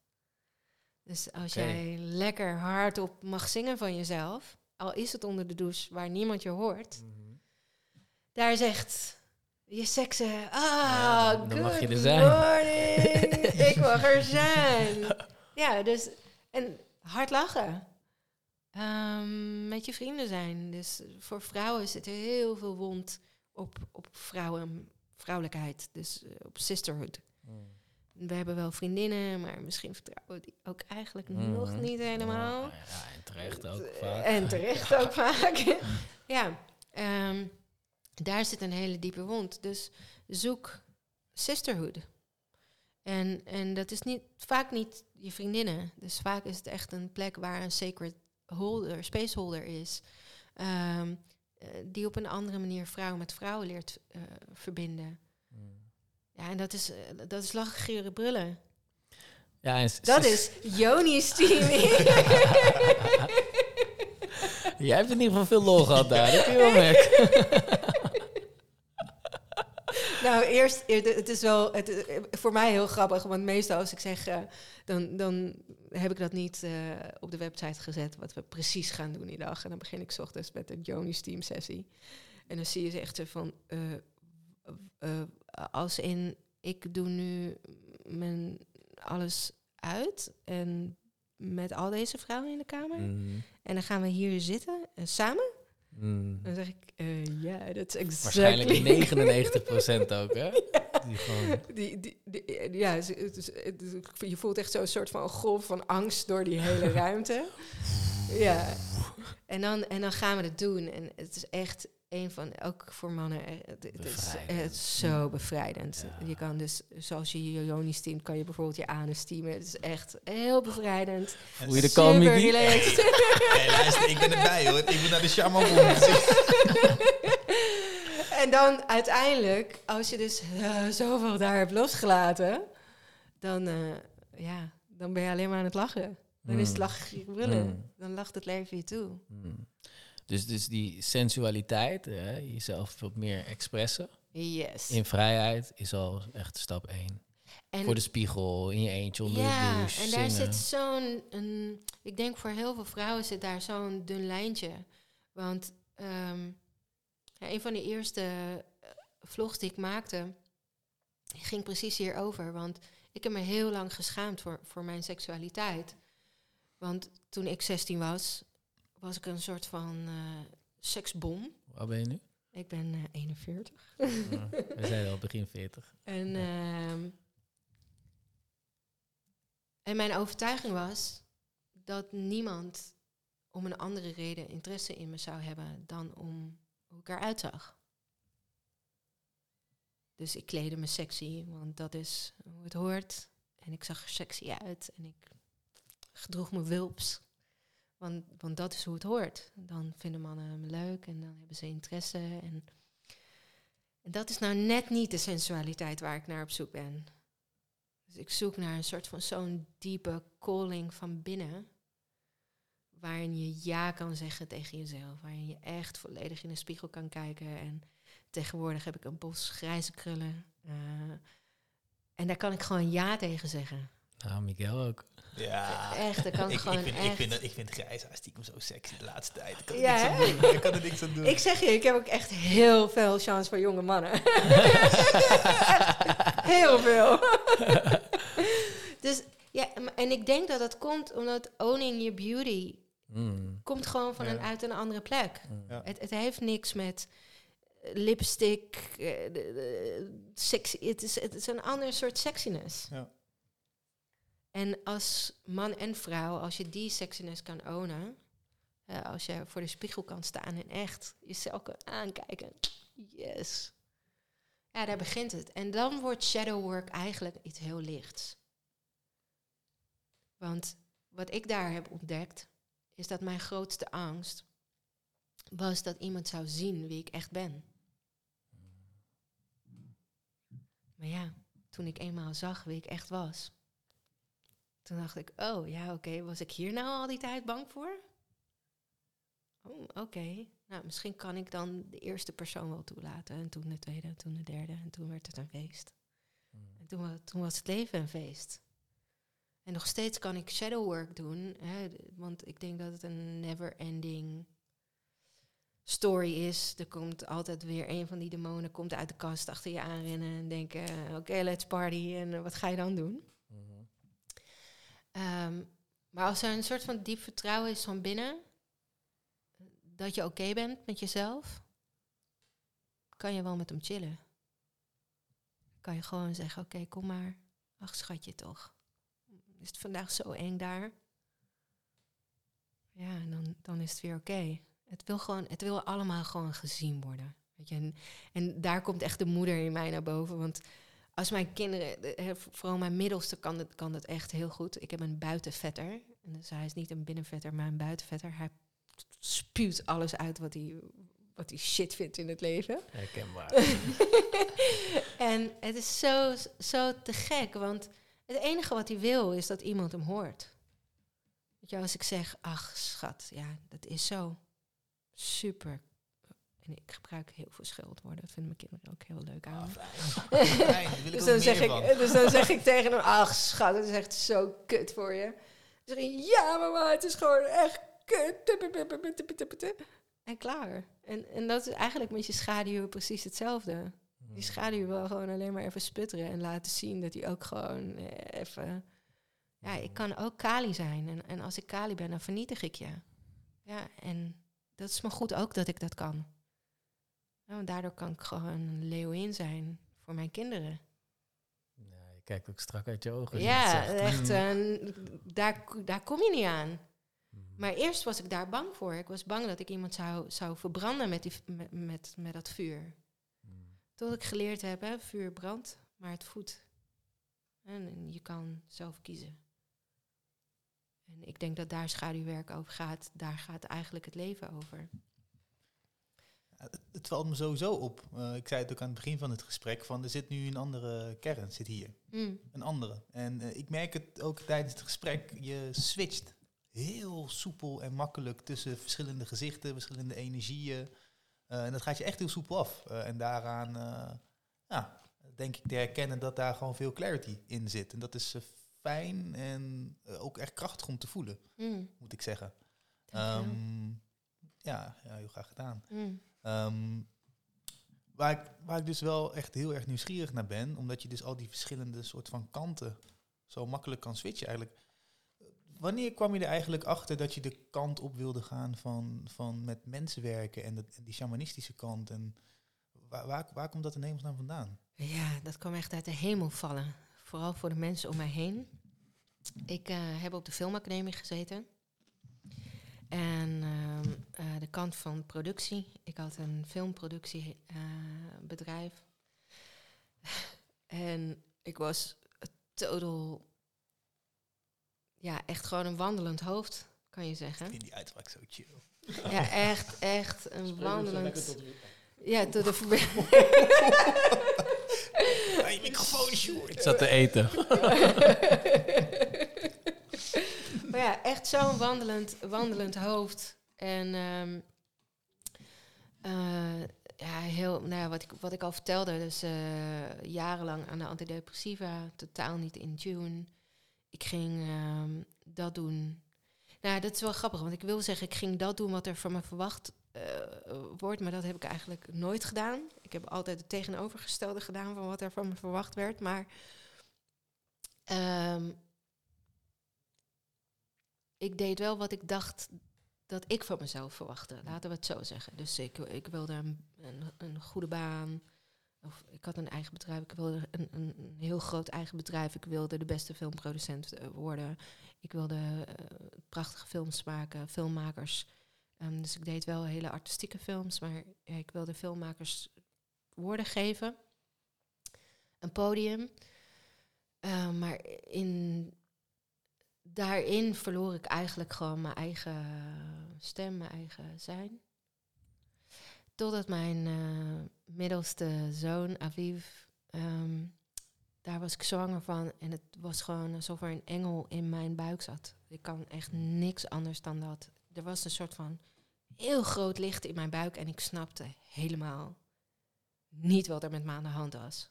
Dus als jij lekker hardop mag zingen van jezelf, al is het onder de douche waar niemand je hoort, Mhm. daar zegt je seksen, ah, Ja, dan- mag je er zijn." morning, ik mag er zijn. Ja, dus, en hard lachen. Ehm, met je vrienden zijn. Dus voor vrouwen zit er heel veel wond op, op vrouwen, vrouwelijkheid. Dus eh, op sisterhood. We hebben wel vriendinnen, maar misschien vertrouwen die ook eigenlijk nog Mhm. niet helemaal. Ja, ja, en terecht ook Eh, vaak. En terecht ook vaak. ja, ehm, daar zit een hele diepe wond. Dus zoek sisterhood. En, en dat is niet, vaak niet je vriendinnen. Dus vaak is het echt een plek waar een sacred holder, spaceholder is. ehm, eh, die op een andere manier vrouwen met vrouwen leert eh, verbinden. Mm. Ja, en dat is, eh, dat is lachen, gieren, brullen. Ja, en Dat is Joni's teaming. Jij hebt in ieder geval veel lol gehad daar, dat kun je wel. Nou, eerst, eer- het is wel het, voor mij heel grappig, want meestal als ik zeg, dan, dan heb ik dat niet eh, op de website gezet, wat we precies gaan doen die dag. En dan begin ik 's ochtends met een Joni's team sessie. En dan zie je ze echt zo van, eh, eh, als in, ik doe nu mijn alles uit en met al deze vrouwen in de kamer. Mm, En dan gaan we hier zitten, samen. Mm. Dan zeg ik, eh, ja, dat is exactly. Waarschijnlijk 99% ook, hè? Die gewoon... Die, die, die- ja, het is, het is- je voelt echt zo'n soort van golf van angst door die hele ruimte. Ja. En dan, en dan gaan we het doen. En het is echt een van, ook voor mannen, eh, het, het is, Bevrijdend. het is zo bevrijdend. Ja. Je kan dus, zoals je je Joni steamt, kan je bijvoorbeeld je anus steamen. Het is echt heel bevrijdend. Voel je de kalm, relaxed. Hey, luister, ik ben erbij hoor. Ik moet naar de Shaman En dan uiteindelijk, als je dus eh, zoveel daar hebt losgelaten, dan, eh, ja, dan ben je alleen maar aan het lachen. Dan is het Mm. lachen, gieren, brullen. Mm. Dan lacht het leven je toe. Mm. Dus, dus die sensualiteit, hè, jezelf wat meer expressen Yes. in vrijheid, is al echt stap één. en Voor de spiegel, in je eentje, onder de ja, douche, en daar zingen. zit zo'n, een- ik denk voor heel veel vrouwen zit daar zo'n dun lijntje. Want ehm, ja, een van de eerste eh, vlogs die ik maakte, ging precies hierover. Want ik heb me heel lang geschaamd voor, voor mijn seksualiteit. Want toen ik 16 was, was ik een soort van eh, seksbom. Waar ben je nu? Ik ben eh, 41. Ja, we zijn al begin 40. En, ehm, en mijn overtuiging was dat niemand om een andere reden interesse in me zou hebben dan om hoe ik eruit zag. Dus ik kleedde me sexy, want dat is hoe het hoort. En ik zag er sexy uit en ik gedroeg me wulps. Want, want dat is hoe het hoort. Dan vinden mannen me leuk en dan hebben ze interesse. En en dat is nou net niet de sensualiteit waar ik naar op zoek ben. Dus ik zoek naar een soort van zo'n diepe calling van binnen. Waarin je ja kan zeggen tegen jezelf. Waarin je echt volledig in de spiegel kan kijken. En tegenwoordig heb ik een bos grijze krullen. eh, en daar kan ik gewoon ja tegen zeggen. Nou, Miguel ook. Ja. Echt, daar kan ik, ik, gewoon ik, vind, echt... ik, vind, ik vind grijs haar stiekem zo sexy de laatste tijd. Ik kan er Ja, niks aan hè? doen. Ik kan er niks aan doen. Ik zeg je, ik heb ook echt heel veel chance voor jonge mannen. heel veel. dus ja, en ik denk dat dat komt omdat owning your beauty Mm. komt gewoon van Ja. een, uit een andere plek. Mm. Ja. Het, het heeft niks met eh, lipstick, eh, de- de- sexy. Het is, het is een ander soort sexiness. Ja. En als man en vrouw, als je die sexiness kan ownen, eh, als je voor de spiegel kan staan en echt jezelf kan aankijken, yes. Ja, daar begint het. En dan wordt shadow work eigenlijk iets heel lichts. Want wat ik daar heb ontdekt, is dat mijn grootste angst was dat iemand zou zien wie ik echt ben. Maar ja, toen ik eenmaal zag wie ik echt was, toen dacht ik, oh ja, oké, was ik hier nou al die tijd bang voor? Oh, oké. Nou, misschien kan ik dan de eerste persoon wel toelaten. En toen de tweede, en toen de derde. En toen werd het een feest. En toen, toen was het leven een feest. En nog steeds kan ik shadow work doen. Hè, want ik denk dat het een never-ending story is. Er komt altijd weer een van die demonen komt uit de kast achter je aanrennen en denken, oké, let's party. En eh, wat ga je dan doen? Ehm, maar als er een soort van diep vertrouwen is van binnen, dat je oké bent met jezelf, kan je wel met hem chillen. Kan je gewoon zeggen, oké, kom maar. Ach, schatje toch. Is het vandaag zo eng daar? Ja, en dan, dan is het weer oké. Het wil gewoon, het wil allemaal gewoon gezien worden. Weet je? En, en daar komt echt de moeder in mij naar boven. Want als mijn kinderen, vooral mijn middelste, kan het, kan het echt heel goed. Ik heb een buitenvetter. En dus hij is niet een binnenvetter, maar een buitenvetter. Hij spuwt alles uit wat hij, wat hij shit vindt in het leven. Herkenbaar. en het is zo, zo te gek, want het enige wat hij wil is dat iemand hem hoort. Weet je, als ik zeg, ach schat, ja, dat is zo. Super. En ik gebruik heel veel scheldwoorden. Dat vinden mijn kinderen ook heel leuk aan. Ah, fijn. Fijn, ik Dus dan, zeg van. ik, dus dan zeg ik tegen hem, ach schat, het is echt zo kut voor je. Dan zeg ik, ja mama, het is gewoon echt kut. En klaar. En, en dat is eigenlijk met je schaduw precies hetzelfde. Die schaduw wil gewoon alleen maar even sputteren en laten zien dat hij ook gewoon eh, even... Ja, ik kan ook Kali zijn. En, en als ik Kali ben, dan vernietig ik je. Ja, en dat is maar goed ook dat ik dat kan. Want daardoor kan ik gewoon een leeuwin zijn voor mijn kinderen. Ja, je kijkt ook strak uit je ogen. je Ja, echt, Mm. eh, daar, daar kom je niet aan. Mm. Maar eerst was ik daar bang voor. Ik was bang dat ik iemand zou, zou verbranden met, die, met, met, met dat vuur. Mm. Tot ik geleerd heb, hè, vuur brandt, maar het voedt. En je kan zelf kiezen. En ik denk dat daar schaduwwerk over gaat. Daar gaat eigenlijk het leven over. Het, valt me sowieso op. Eh, ik zei het ook aan het begin van het gesprek, van er zit nu een andere kern, zit hier. Mm. Een andere. En eh, ik merk het ook tijdens het gesprek, je switcht heel soepel en makkelijk tussen verschillende gezichten, verschillende energieën. Eh, en dat gaat je echt heel soepel af. En daaraan ja, denk ik te herkennen dat daar gewoon veel clarity in zit. En dat is fijn en ook echt krachtig om te voelen, Mm, moet ik zeggen. Ehm, ja, ja, heel graag gedaan. Mm, Ehm, waar, ik, dus wel echt heel erg nieuwsgierig naar ben, omdat je dus al die verschillende soort van kanten zo makkelijk kan switchen eigenlijk. Wanneer kwam je er eigenlijk achter dat je de kant op wilde gaan van, van met mensen werken en, die shamanistische kant? En waar, waar, waar komt dat in hemelsnaam vandaan? Ja, dat kwam echt uit de hemel vallen. Vooral voor de mensen om mij heen. Ik eh, heb op de filmacademie gezeten. En ehm, eh, de kant van productie. Ik had een filmproductiebedrijf. en ik was total... Ja, echt gewoon een wandelend hoofd, kan je Ik zeggen. vind die uitspraak zo chill. Ja, echt, echt een wandelend... Ja, tot de verbe- Hey, microfoon, Sjoerd. Ik zat te eten. maar ja, echt zo'n wandelend, wandelend hoofd. En ehm, eh, ja, heel, nou ja, wat, ik, wat ik al vertelde, dus eh, jarenlang aan de antidepressiva, totaal niet in tune. Ik ging ehm, dat doen. Nou, dat is wel grappig, want ik wil zeggen, ik ging dat doen wat er van me verwacht eh, wordt, maar dat heb ik eigenlijk nooit gedaan. Ik heb altijd het tegenovergestelde gedaan van wat er van me verwacht werd, maar ehm, ik deed wel wat ik dacht dat ik van mezelf verwachtte. Laten we het zo zeggen. Dus ik, ik wilde een, een, een goede baan. Of ik had een eigen bedrijf. Ik wilde een, een, heel groot eigen bedrijf. Ik wilde de beste filmproducent eh, worden. Ik wilde eh, prachtige films maken, filmmakers. Ehm, dus ik deed wel hele artistieke films, maar ik wilde filmmakers woorden geven. Een podium. Eh, maar in, daarin verloor ik eigenlijk gewoon mijn eigen stem, mijn eigen zijn. Totdat mijn eh, middelste zoon, Aviv, ehm, daar was ik zwanger van. En het was gewoon alsof er een engel in mijn buik zat. Ik kan echt niks anders dan dat. Er was een soort van heel groot licht in mijn buik en ik snapte helemaal niet wat er met me aan de hand was.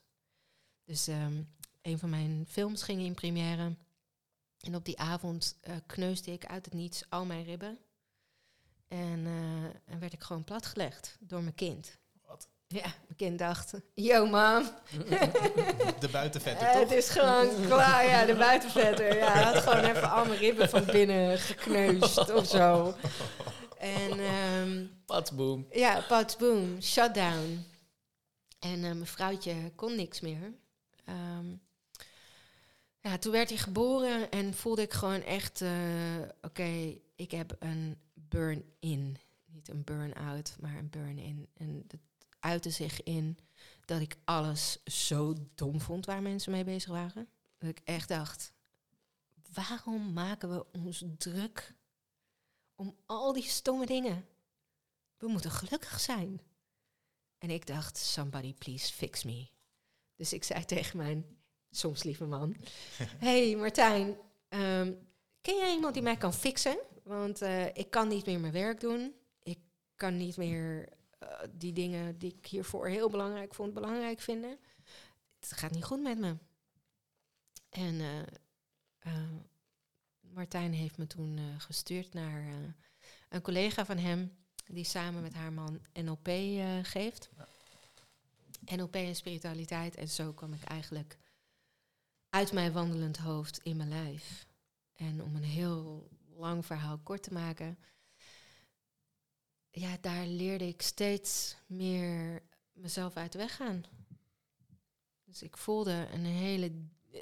Dus ehm, een van mijn films ging in première. En op die avond eh, kneusde ik uit het niets al mijn ribben. En, eh, en werd ik gewoon platgelegd door mijn kind. Wat? Ja, mijn kind dacht, yo mam, De buitenvetter, eh, toch? het is gewoon klaar. Ja, de buitenvetter. Ja, hij had gewoon even al mijn ribben van binnen gekneusd of zo. En ehm, Patsboom. ja, Pats boom, shutdown. En mijn vrouwtje kon niks meer. Ehm, ja, toen werd hij geboren en voelde ik gewoon echt, eh, oké, ik heb een burn-in. Niet een burn-out, maar een burn-in. En dat uitte zich in dat ik alles zo dom vond waar mensen mee bezig waren. Dat ik echt dacht, waarom maken we ons druk om al die stomme dingen? We moeten gelukkig zijn. En ik dacht, somebody please fix me. Dus ik zei tegen mijn soms lieve man, hey Martijn, ehm, ken jij iemand die mij kan fixen? Want eh, ik kan niet meer mijn werk doen. Ik kan niet meer eh, die dingen die ik hiervoor heel belangrijk vond, belangrijk vinden. Het gaat niet goed met me. En eh, Martijn heeft me toen gestuurd naar een collega van hem, die samen met haar man NLP geeft. NLP en spiritualiteit. En zo kwam ik eigenlijk uit mijn wandelend hoofd in mijn lijf. En om een heel lang verhaal kort te maken. Ja, daar leerde ik steeds meer mezelf uit de weg gaan. Dus ik voelde een hele.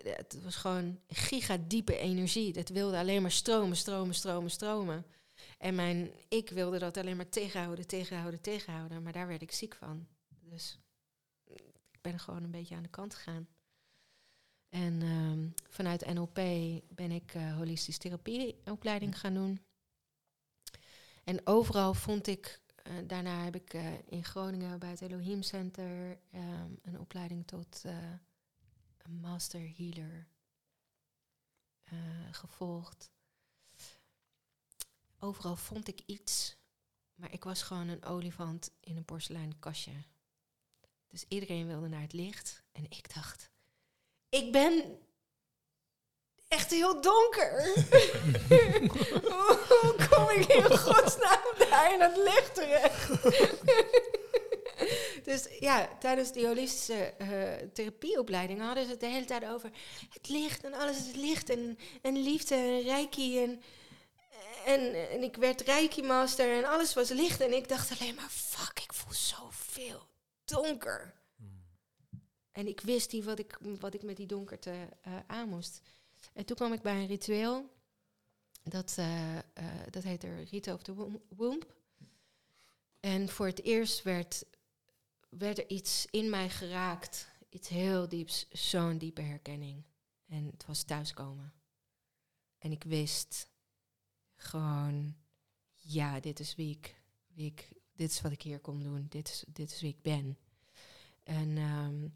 Het was gewoon gigadiepe energie. Het wilde alleen maar stromen, stromen, stromen, stromen. En mijn ik wilde dat alleen maar tegenhouden, tegenhouden, tegenhouden. Maar daar werd ik ziek van. Dus ik ben gewoon een beetje aan de kant gegaan. En ehm, vanuit NLP ben ik eh, holistische therapieopleiding gaan doen. En overal vond ik, eh, daarna heb ik eh, in Groningen bij het Elohim Center ehm, een opleiding tot een master healer gevolgd. overal vond ik iets. Maar ik was gewoon een olifant in een porseleinen kastje. Dus iedereen wilde naar het licht. En ik dacht, ik ben echt heel donker. Hoe kom ik in godsnaam daar in het licht terecht? dus ja, tijdens die holistische eh, therapieopleiding hadden ze het de hele tijd over het licht en alles is licht en, en liefde en reiki en, en, en ik werd reiki master en alles was licht en ik dacht alleen maar fuck, ik voel zoveel donker. En ik wist niet wat ik, wat ik met die donkerte eh, aan moest. En toen kwam ik bij een ritueel. Dat, eh, eh, dat heet er Rite of the Wom- Womb. En voor het eerst werd, werd er iets in mij geraakt. Iets heel dieps, zo'n diepe herkenning. En het was thuiskomen. En ik wist gewoon, ja, dit is wie ik, wie ik dit is wat ik hier kom doen. Dit is, dit is wie ik ben. En ehm,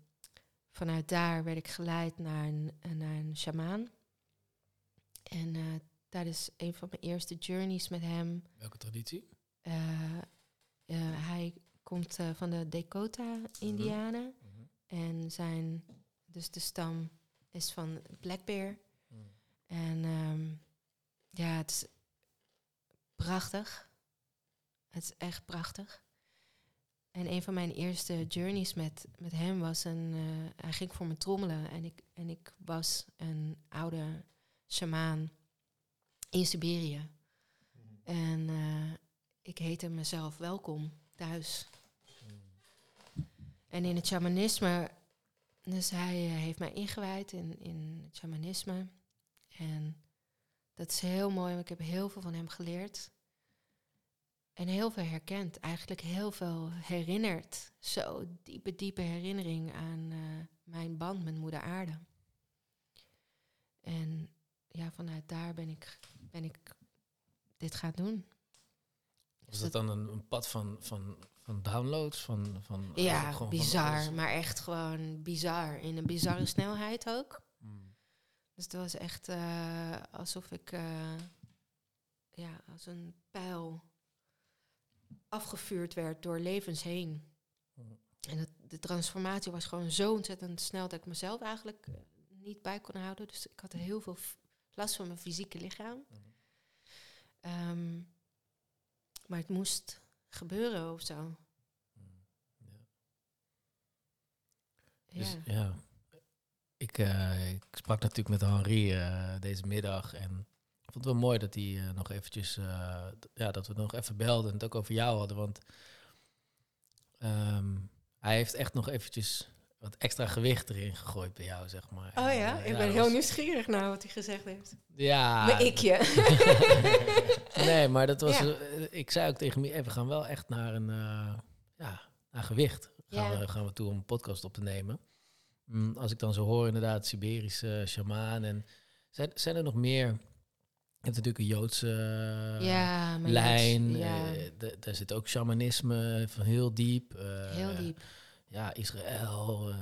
vanuit daar werd ik geleid naar een, naar een shamaan. En eh, tijdens een van mijn eerste journeys met hem, Welke traditie? eh, eh, hij komt eh, van de Dakota-Indianen. En zijn, dus de stam is van Black Bear. En ehm, ja, het is prachtig. Het is echt prachtig. En een van mijn eerste journeys met, met hem was een... eh, hij ging voor me trommelen en ik, en ik was een oude shamaan in Siberië. En eh, ik heette mezelf welkom thuis. En in het shamanisme... Dus hij eh, heeft mij ingewijd in, in het shamanisme. En dat is heel mooi, want ik heb heel veel van hem geleerd. En heel veel herkend, eigenlijk heel veel herinnerd. Zo diepe, diepe herinnering aan eh, mijn band met Moeder Aarde. En ja, vanuit daar ben ik, ben ik dit gaan doen. Was dat dan een, een pad van, van, van downloads? Van, van, eh, Ja, gewoon bizar, maar echt gewoon bizar. In een bizarre snelheid ook. Mm. Dus het was echt eh, alsof ik ja, als een pijl afgevuurd werd door levens heen. Mhm. En het, de transformatie was gewoon zo ontzettend snel dat ik mezelf eigenlijk eh, niet bij kon houden. Dus ik had heel veel last van mijn fysieke lichaam. Mhm. Ehm, maar het moest gebeuren of zo. Ja. Ja. Dus, ja. Ik, eh, ik sprak natuurlijk met Henri eh, deze middag en ik vond het wel mooi dat hij eh, nog eventjes, eh, ja, dat we nog even belden en het ook over jou hadden, want ehm, hij heeft echt nog eventjes wat extra gewicht erin gegooid bij jou, zeg maar. Oh En, ja, eh, ik ben heel was- nieuwsgierig naar wat hij gezegd heeft. Ja. Mijn ikje. nee, maar dat was. Ja. ik zei ook tegen me, we gaan wel echt naar een ja, naar gewicht. Gaan, Ja. we, gaan we toe om een podcast op te nemen. Mm, als ik dan zo hoor, inderdaad, Siberische shamaan. En zijn, zijn er nog meer? Je hebt natuurlijk een Joodse eh, ja, lijn. Ja, eh, daar zit ook shamanisme van heel diep. eh, heel diep. Ja, Israël.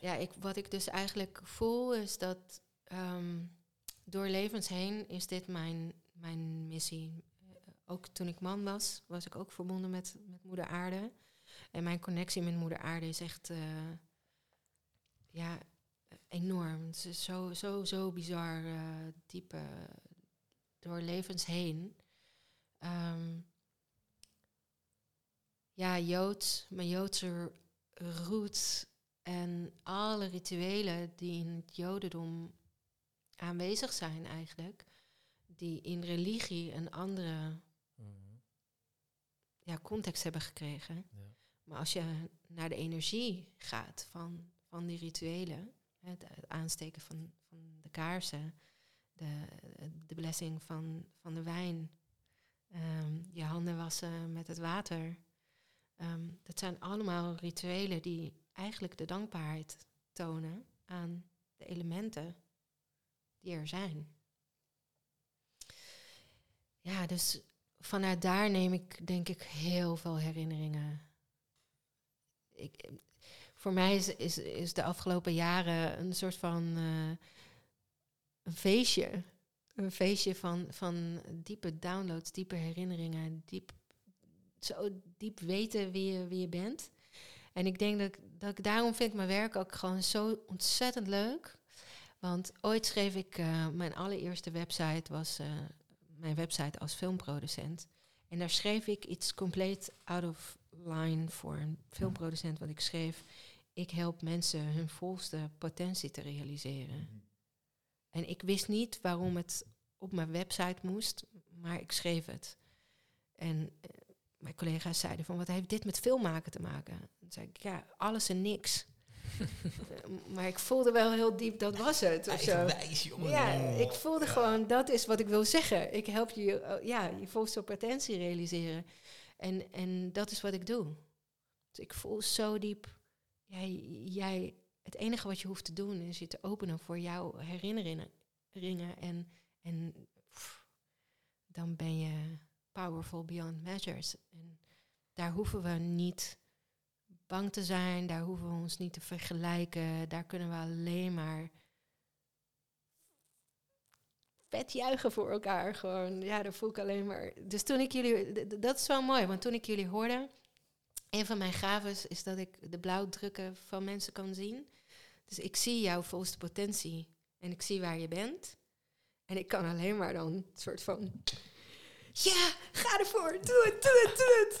Ja, ik, wat ik dus eigenlijk voel is dat ehm, door levens heen is dit mijn, mijn missie. Ook toen ik man was, was ik ook verbonden met, met Moeder Aarde. En mijn connectie met Moeder Aarde is echt ja, enorm. Het is zo, zo, zo bizar diep eh, door levens heen. Ehm, ja, Joods, mijn Joodse roots en alle rituelen die in het Jodendom aanwezig zijn eigenlijk, die in religie een andere mm, ja, context hebben gekregen. Ja. Maar als je naar de energie gaat van, van die rituelen, het, het aansteken van, van de kaarsen, de, de blessing van, van de wijn, ehm, je handen wassen met het water. ehm, dat zijn allemaal rituelen die eigenlijk de dankbaarheid tonen aan de elementen die er zijn. Ja, dus vanuit daar neem ik denk ik heel veel herinneringen. Ik, voor mij is, is, is de afgelopen jaren een soort van eh, een feestje. een feestje van, van diepe downloads, diepe herinneringen, diep, zo diep weten wie je, wie je bent. En ik denk dat, ik- dat daarom vind ik mijn werk ook gewoon zo ontzettend leuk. Want ooit schreef ik, eh, mijn allereerste website was eh, mijn website als filmproducent. En daar schreef ik iets compleet out of line voor een filmproducent. Want ik schreef, ik help mensen hun volste potentie te realiseren. En ik wist niet waarom het op mijn website moest, maar ik schreef het. En eh, mijn collega's zeiden van, wat heeft dit met filmmaken te maken? Dan zei ik, ja, alles en niks. Eh, maar ik voelde wel heel diep, dat was het. Of zo. Jongen. Ja, ik voelde gewoon, dat is wat ik wil zeggen. Ik help je, eh, ja, je volste potentie realiseren. En, en dat is wat ik doe. Dus ik voel zo diep, jij, jij, het enige wat je hoeft te doen is je te openen voor jouw herinneringen. ringen En, en dan ben je powerful beyond measures. En daar hoeven we niet bang te zijn, daar hoeven we ons niet te vergelijken. Daar kunnen we alleen maar vet juichen voor elkaar. Gewoon, ja, daar voel ik alleen maar. Dus toen ik jullie, dat is wel mooi, want toen ik jullie hoorde, een van mijn gaves is dat ik de blauwdrukken van mensen kan zien. Dus ik zie jouw volste potentie en ik zie waar je bent. En ik kan alleen maar dan een soort van. Ja, ga ervoor, doe het, doe het, doe het.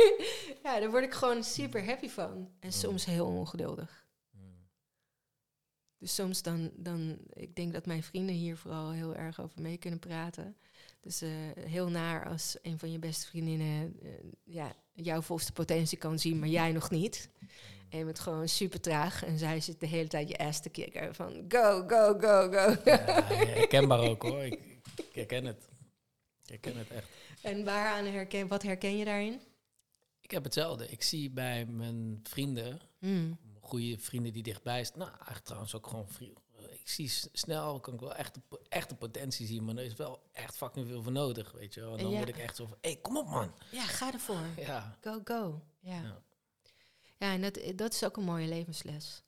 ja, daar word ik gewoon super happy van. En soms heel ongeduldig. Mm. Dus soms dan, dan, ik denk dat mijn vrienden hier vooral heel erg over mee kunnen praten. Dus eh, heel naar als een van je beste vriendinnen eh, ja, jouw volste potentie kan zien, maar jij nog niet. En je bent gewoon super traag en zij zit de hele tijd je ass te kicken van go, go, go, go. Ja, herkenbaar ook hoor. Ik, ik herken het. Ik herken het echt. en waaraan herken, wat herken je daarin? Ik heb hetzelfde. Ik zie bij mijn vrienden, Hmm. goede vrienden die dichtbij staan. Nou, eigenlijk trouwens ook gewoon vrienden. Ik zie snel, kan ik wel echt echt de potentie zien, maar er is wel echt fucking veel voor nodig, weet je wel. En dan Ja. word ik echt zo van, hé, hey, kom op man. Ja, ga ervoor. Ja. Go, go. Ja, Ja. ja. en dat, dat is ook een mooie levensles.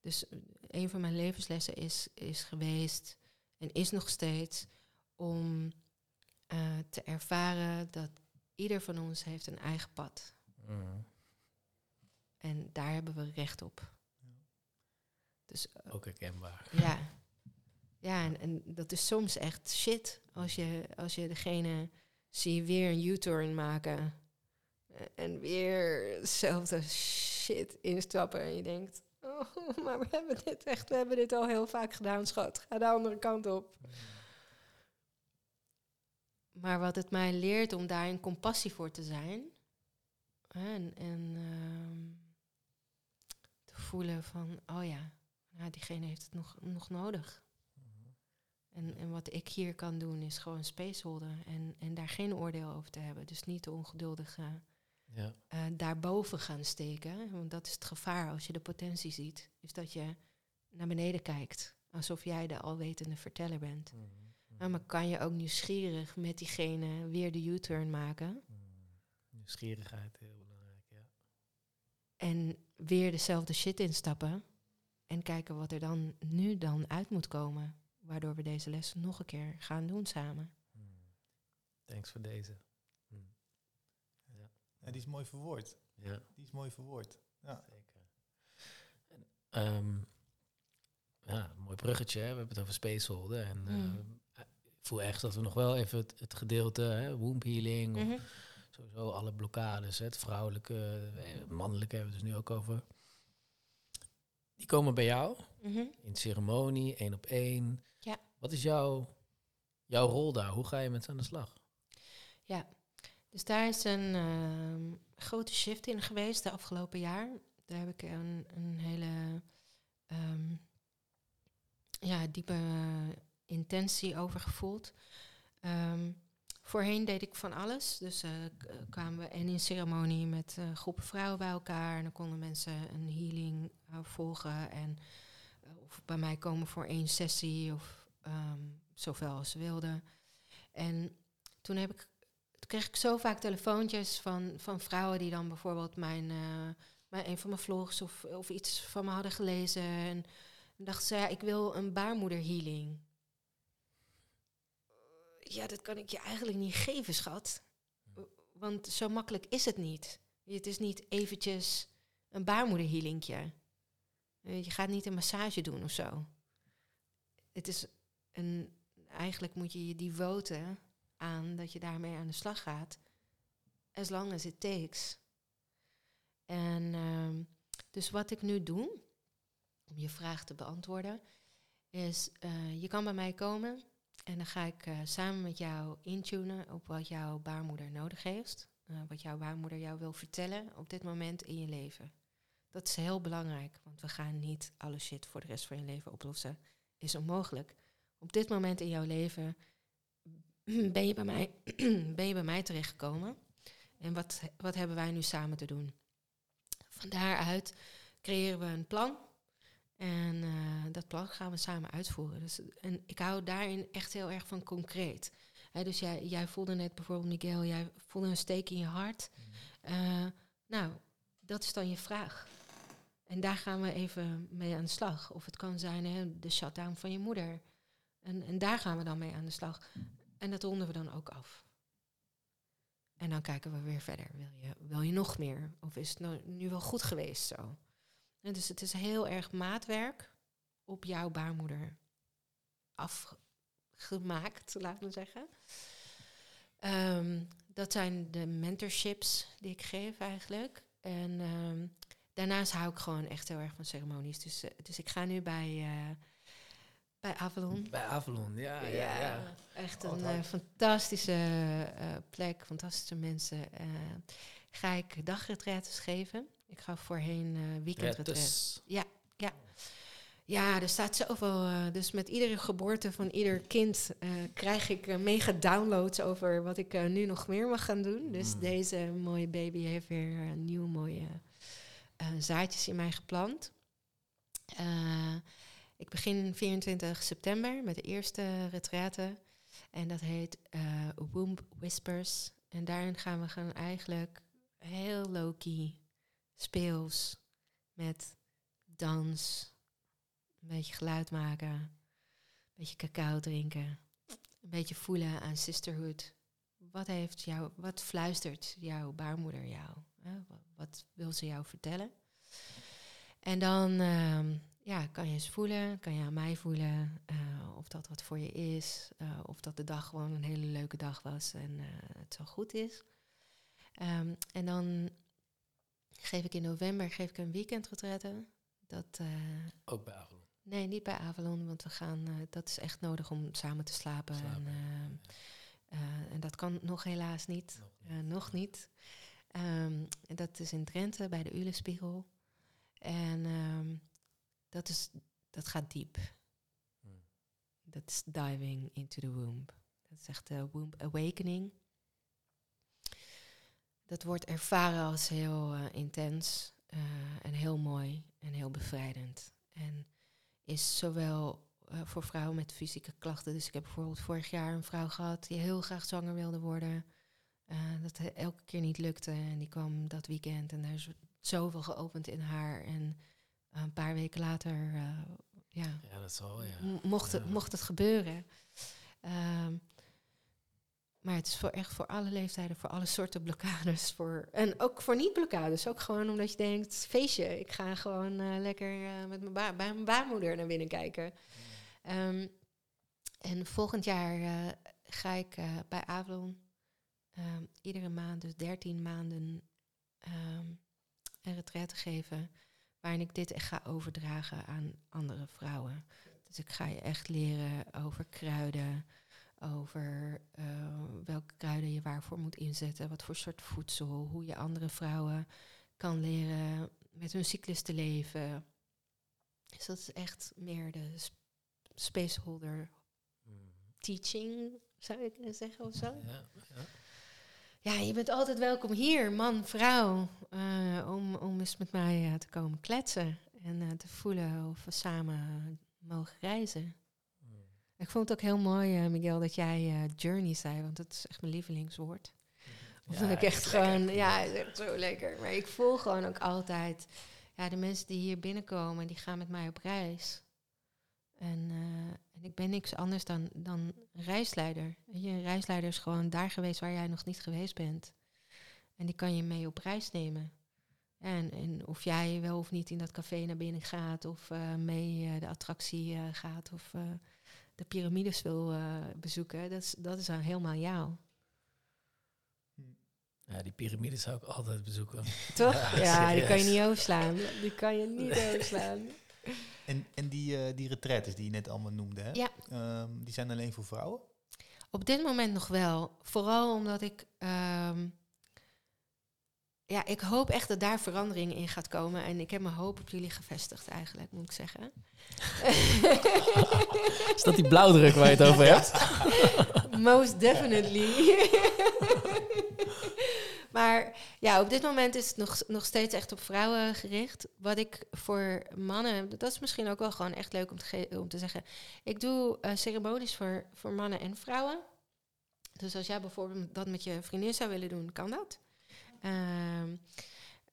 Dus eh, een van mijn levenslessen is, is geweest en is nog steeds om eh, te ervaren dat ieder van ons heeft een eigen pad. Mm. En daar hebben we recht op. Dus eh, Ook herkenbaar. ja, ja en, en dat is soms echt shit als je, als je degene zie weer een U-turn maken eh, en weer hetzelfde shit instappen en je denkt, oh, maar we hebben dit echt, we hebben dit al heel vaak gedaan, schat, ga de andere kant op. Maar wat het mij leert om daar in compassie voor te zijn en, en ehm, te voelen van, oh ja, diegene heeft het nog, nog nodig. En, en wat ik hier kan doen is gewoon spaceholden en, en daar geen oordeel over te hebben. Dus niet de ongeduldige Ja. eh, daarboven gaan steken. Want dat is het gevaar als je de potentie ziet. Is dat je naar beneden kijkt. Alsof jij de alwetende verteller bent. Nou, maar kan je ook nieuwsgierig met diegene weer de U-turn maken. Nieuwsgierigheid, heel belangrijk, ja. En weer dezelfde shit instappen. En kijken wat er dan nu dan uit moet komen. Waardoor we deze les nog een keer gaan doen samen. Thanks voor deze. Ja, die is mooi verwoord. Ja, Die is mooi verwoord. Ja. zeker. En, ehm, ja, mooi bruggetje. Hè? We hebben het over spaceholden. En eh, Mm. ik voel echt dat we nog wel even het, het gedeelte hè, womb healing, of Mhm. sowieso alle blokkades, hè, het vrouwelijke, eh, mannelijke hebben we het dus nu ook over. Die komen bij jou Mhm. in ceremonie, één op één. Ja. Wat is jouw, jouw rol daar? Hoe ga je met ze aan de slag? Dus daar is een ehm, grote shift in geweest de afgelopen jaar. Daar heb ik een, een hele ehm, ja, diepe eh, intentie over gevoeld. Ehm, voorheen deed ik van alles. Dus eh, kwamen we en in ceremonie met eh, groepen vrouwen bij elkaar. En dan konden mensen een healing volgen. En of bij mij komen voor één sessie of ehm, zoveel als ze wilden. En toen heb ik kreeg ik zo vaak telefoontjes van, van vrouwen die dan bijvoorbeeld mijn, mijn, een van mijn vlogs of, of iets van me hadden gelezen. En dachten ze, ja, ik wil een baarmoederhealing. Ja, dat kan ik je eigenlijk niet geven, schat. Want zo makkelijk is het niet. Het is niet eventjes een baarmoederhealingje. Eh, Je gaat niet een massage doen of zo. Het is een, eigenlijk moet je je devoten aan dat je daarmee aan de slag gaat. As long as it takes. En ehm, dus wat ik nu doe, om je vraag te beantwoorden, is eh, je kan bij mij komen en dan ga ik eh, samen met jou intunen op wat jouw baarmoeder nodig heeft. eh, wat jouw baarmoeder jou wil vertellen op dit moment in je leven. Dat is heel belangrijk, want we gaan niet alle shit voor de rest van je leven oplossen. Is onmogelijk. Op dit moment in jouw leven ben je bij mij, ben je bij mij terechtgekomen. En wat, wat hebben wij nu samen te doen? Van daaruit creëren we een plan. En eh, dat plan gaan we samen uitvoeren. Dus, en ik hou daarin echt heel erg van concreet. Dus jij, jij voelde net bijvoorbeeld, Miguel, jij voelde een steek in je hart. Eh, nou, dat is dan je vraag. En daar gaan we even mee aan de slag. Of het kan zijn hè, de shutdown van je moeder. En, en daar gaan we dan mee aan de slag. En dat ronden we dan ook af. En dan kijken we weer verder. Wil je, wil je nog meer? Of is het nou, nu wel goed geweest zo? En dus het is heel erg maatwerk op jouw baarmoeder afgemaakt, laat me zeggen. Ehm, dat zijn de mentorships die ik geef eigenlijk. En ehm, daarnaast hou ik gewoon echt heel erg van ceremonies. Dus, eh, dus ik ga nu bij, eh, bij Avalon. Bij Avalon, ja. ja, ja. echt een eh, fantastische plek, fantastische mensen. Ga ik dagretretes geven. Ik ga voorheen eh weekendretretes. Rettes. Ja, er staat zoveel. eh, dus met iedere geboorte van ieder kind eh, krijg ik mega downloads over wat ik nu nog meer mag gaan doen. Dus Mm. deze mooie baby heeft weer eh, nieuwe mooie zaadjes in mij geplant. Ik begin 24 september met de eerste retraite. En dat heet Womb Whispers. En daarin gaan we gaan eigenlijk heel low-key, speels, met dans, een beetje geluid maken, een beetje cacao drinken, een beetje voelen aan sisterhood. Wat, heeft jou, wat fluistert jouw baarmoeder jou? Wat wil ze jou vertellen? En dan ehm, ja, kan je eens voelen, kan je aan mij voelen eh, of dat wat voor je is, eh, of dat de dag gewoon een hele leuke dag was en eh, het zo goed is. Ehm, en dan geef ik in november geef ik een weekendretraite. Dat, eh, Ook bij Avalon. Nee, niet bij Avalon, want we gaan, eh, dat is echt nodig om samen te slapen. Slapen, En, eh, eh, en dat kan nog helaas niet. Nog niet. Eh, nog niet. Ehm, dat is in Drenthe bij de Ulespiegel. En ehm, dat, is, dat gaat diep. Hmm. Dat is diving into the womb. Dat is echt de womb awakening. Dat wordt ervaren als heel eh, intens eh, en heel mooi en heel bevrijdend. En is zowel eh, voor vrouwen met fysieke klachten. Dus ik heb bijvoorbeeld vorig jaar een vrouw gehad die heel graag zwanger wilde worden. dat elke keer niet lukte. En die kwam dat weekend en er is zoveel geopend in haar. En een paar weken later ja, Ja, dat ja. Mocht, het, mocht het gebeuren. Ehm, maar het is voor echt voor alle leeftijden, voor alle soorten blokkades. Voor, en ook voor niet-blokkades. Ook gewoon omdat je denkt, feestje, ik ga gewoon eh, lekker eh, met mijn bij mijn baarmoeder naar binnen kijken. Ehm, en volgend jaar eh, ga ik bij Avalon ehm, iedere maand, dus 13 maanden, ehm, een retraite geven. Waarin ik dit echt ga overdragen aan andere vrouwen. Dus ik ga je echt leren over kruiden, over eh, welke kruiden je waarvoor moet inzetten, wat voor soort voedsel, hoe je andere vrouwen kan leren met hun cyclus te leven. Dus dat is echt meer de sp- spaceholder Hmm. teaching, zou ik kunnen zeggen of zo. Ja, ja. Ja, je bent altijd welkom hier, man, vrouw, eh, om, om eens met mij eh, te komen kletsen en eh, te voelen of we samen mogen reizen. Ik vond het ook heel mooi, eh, Miguel, dat jij eh, journey zei, want dat is echt mijn lievelingswoord. Dat Ja, vond ik echt lekker. gewoon, ja, het is echt zo lekker. Maar ik voel gewoon ook altijd, ja, de mensen die hier binnenkomen, die gaan met mij op reis. En, eh, en ik ben niks anders dan, dan reisleider. Je, een reisleider is gewoon daar geweest waar jij nog niet geweest bent. En die kan je mee op reis nemen. En, en of jij wel of niet in dat café naar binnen gaat, of mee de attractie gaat, of de piramides wil eh, bezoeken, dat is, dat is dan helemaal jou. Ja, die piramide zou ik altijd bezoeken. Toch? Ja, Ja, die kan je niet overslaan. Die kan je niet overslaan. En, en die, eh die retretes die je net allemaal noemde, hè? Ja. Ehm, die zijn alleen voor vrouwen? Op dit moment nog wel. Vooral omdat ik. ehm, ja, ik hoop echt dat daar verandering in gaat komen. En ik heb mijn hoop op jullie gevestigd, eigenlijk, moet ik zeggen. Is dat die blauwdruk waar je het over hebt? Most definitely. maar ja, op dit moment is het nog, nog steeds echt op vrouwen gericht. Wat ik voor mannen, dat is misschien ook wel gewoon echt leuk om te, om te zeggen. Ik doe eh, ceremonies voor, voor mannen en vrouwen. Dus als jij bijvoorbeeld dat met je vriendin zou willen doen, kan dat. Ehm,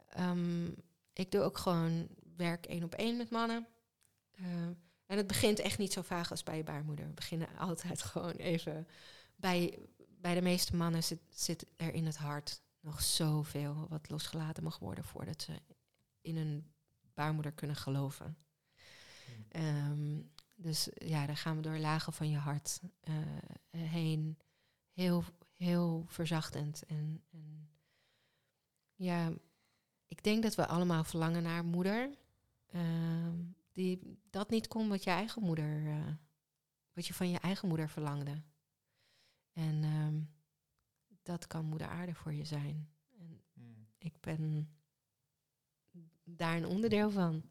ehm, ik doe ook gewoon werk één op één met mannen. Ehm, en het begint echt niet zo vaag als bij je baarmoeder. We beginnen altijd gewoon even. Bij, bij de meeste mannen zit, zit er in het hart nog zoveel wat losgelaten mag worden voordat ze in een baarmoeder kunnen geloven. Ehm, dus ja, dan gaan we door lagen van je hart eh, heen. Heel, heel verzachtend. En, en ja, ik denk dat we allemaal verlangen naar moeder. ehm, die dat niet kon wat je eigen moeder, eh, wat je van je eigen moeder verlangde. En ehm, dat kan moeder aarde voor je zijn. En ik ben daar een onderdeel van.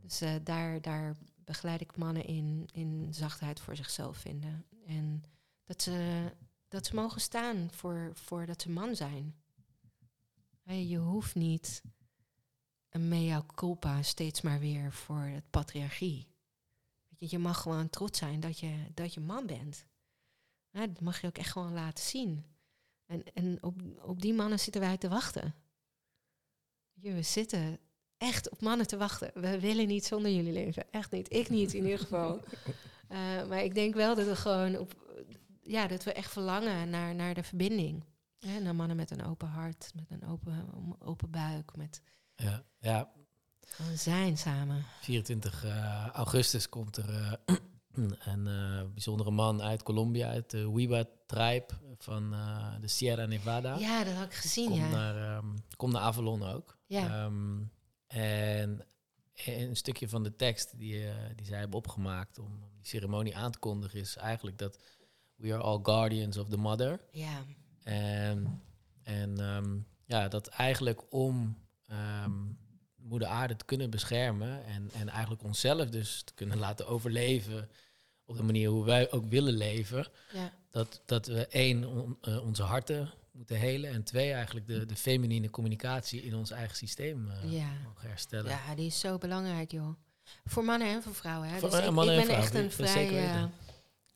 Dus eh, daar, daar begeleid ik mannen in, in zachtheid voor zichzelf vinden. En dat ze, dat ze mogen staan voor, voor dat ze man zijn. Je hoeft niet een mea culpa steeds maar weer voor het patriarchie. Je, mag gewoon trots zijn dat je, dat je man bent. Ja, dat mag je ook echt gewoon laten zien. En, en op, op die mannen zitten wij te wachten. We zitten echt op mannen te wachten. We willen niet zonder jullie leven. Echt niet. Ik niet in ieder geval. Eh, maar ik denk wel dat we gewoon op, ja, dat we echt verlangen naar, naar de verbinding. Hè, naar mannen met een open hart, met een open, open buik, met Ja, ja, gewoon zijn samen. 24 eh, augustus komt er eh, een eh, bijzondere man uit Colombia, uit de Wiba-tribe van de Sierra Nevada. Ja, dat had ik gezien, komt, ja. naar, ehm, komt naar Avalon ook. Ja. Ehm, en een stukje van de tekst die, die zij hebben opgemaakt om die ceremonie aan te kondigen is eigenlijk dat we are all guardians of the mother. Ja, En, en ehm, ja, dat eigenlijk om ehm, moeder aarde te kunnen beschermen en, en eigenlijk onszelf dus te kunnen laten overleven op de manier hoe wij ook willen leven, ja, dat, dat we één, on- eh, onze harten moeten helen en twee, eigenlijk de, de feminine communicatie in ons eigen systeem eh, ja. mogen herstellen. Ja, die is zo belangrijk, joh. Voor mannen en voor vrouwen. Hè. Voor, dus ik, mannen ik en ben echt een vrij...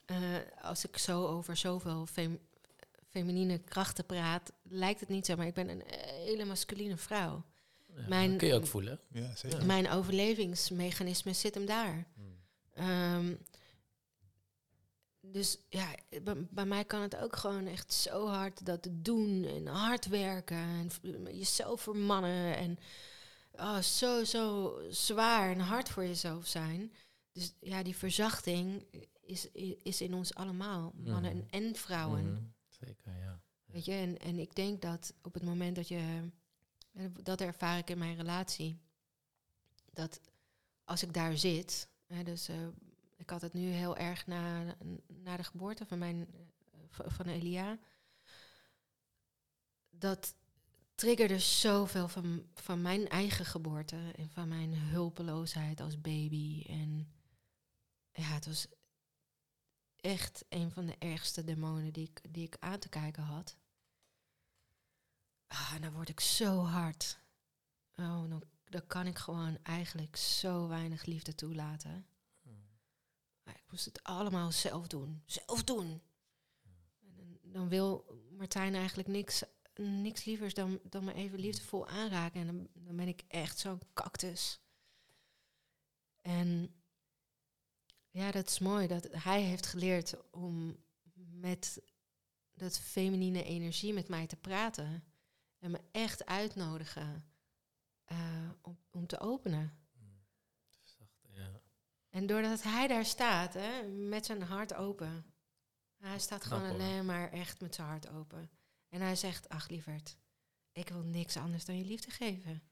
eh, als ik zo over zoveel fem- feminine krachten praat, lijkt het niet zo. Maar ik ben een hele masculine vrouw. Ja, mijn- dat kun je ook voelen. Ja, zeker. Mijn overlevingsmechanisme zit hem daar. Ehm, dus ja, bij, bij mij kan het ook gewoon echt zo hard dat doen en hard werken en jezelf vermannen en oh, zo, zo zwaar en hard voor jezelf zijn. Dus ja, die verzachting is, is in ons allemaal, mannen Mhm. en, en vrouwen. Mhm, Zeker, ja. Weet je, en, en ik denk dat op het moment dat je, dat ervaar ik in mijn relatie, dat als ik daar zit, hè, dus eh, ik had het nu heel erg na, na de geboorte van mijn, eh, van Elia, dat triggerde zoveel van, van mijn eigen geboorte en van mijn hulpeloosheid als baby. En ja, het was echt een van de ergste demonen die ik, die ik aan te kijken had. Ah, dan word ik zo hard. Oh, dan, kan ik gewoon eigenlijk zo weinig liefde toelaten. Ik moest het allemaal zelf doen. Zelf doen. En dan, wil Martijn eigenlijk niks, niks lievers dan, dan me even liefdevol aanraken. En dan ben ik echt zo'n cactus. En ja, dat is mooi. Dat hij heeft geleerd om met dat feminine energie met mij te praten. En me echt uitnodigen eh, om, om te openen. Ja. En doordat hij daar staat, hè, met zijn hart open. Hij staat gewoon Knap, alleen maar echt met zijn hart open. En hij zegt, ach lieverd, ik wil niks anders dan je liefde geven.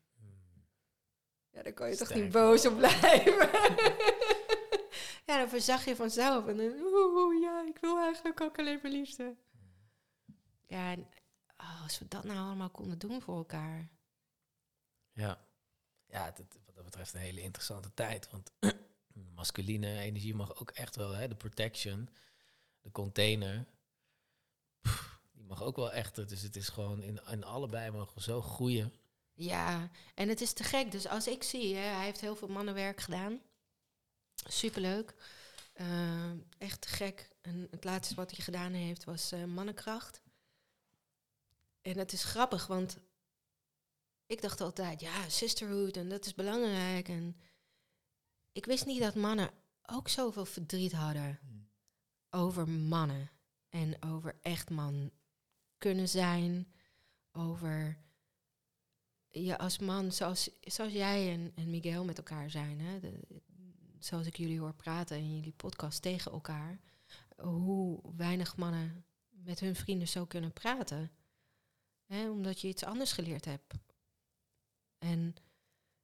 Ja, daar kan je toch niet boos op blijven. ja, dan verzag je vanzelf. En dan, oeh, ja, ik wil eigenlijk ook alleen maar liefde. Ja, en oh, als we dat nou allemaal konden doen voor elkaar. Ja, ja het, het- wat dat betreft een hele interessante tijd. Want masculine energie mag ook echt wel, hè, de protection, de container, pff, die mag ook wel echt. Dus het is gewoon in, in allebei mogen we zo groeien. Ja, en het is te gek. Dus als ik zie, hè, hij heeft heel veel mannenwerk gedaan. Superleuk. Eh, echt gek. En het laatste wat hij gedaan heeft was eh, mannenkracht. En het is grappig, want ik dacht altijd, ja, sisterhood en dat is belangrijk. En ik wist niet dat mannen ook zoveel verdriet hadden Hmm. over mannen. En over echt man kunnen zijn. Over je als man, zoals, zoals jij en, en Miguel met elkaar zijn. Hè? De- zoals ik jullie hoor praten in jullie podcast tegen elkaar. Hoe weinig mannen met hun vrienden zo kunnen praten. Hè? Omdat je iets anders geleerd hebt. En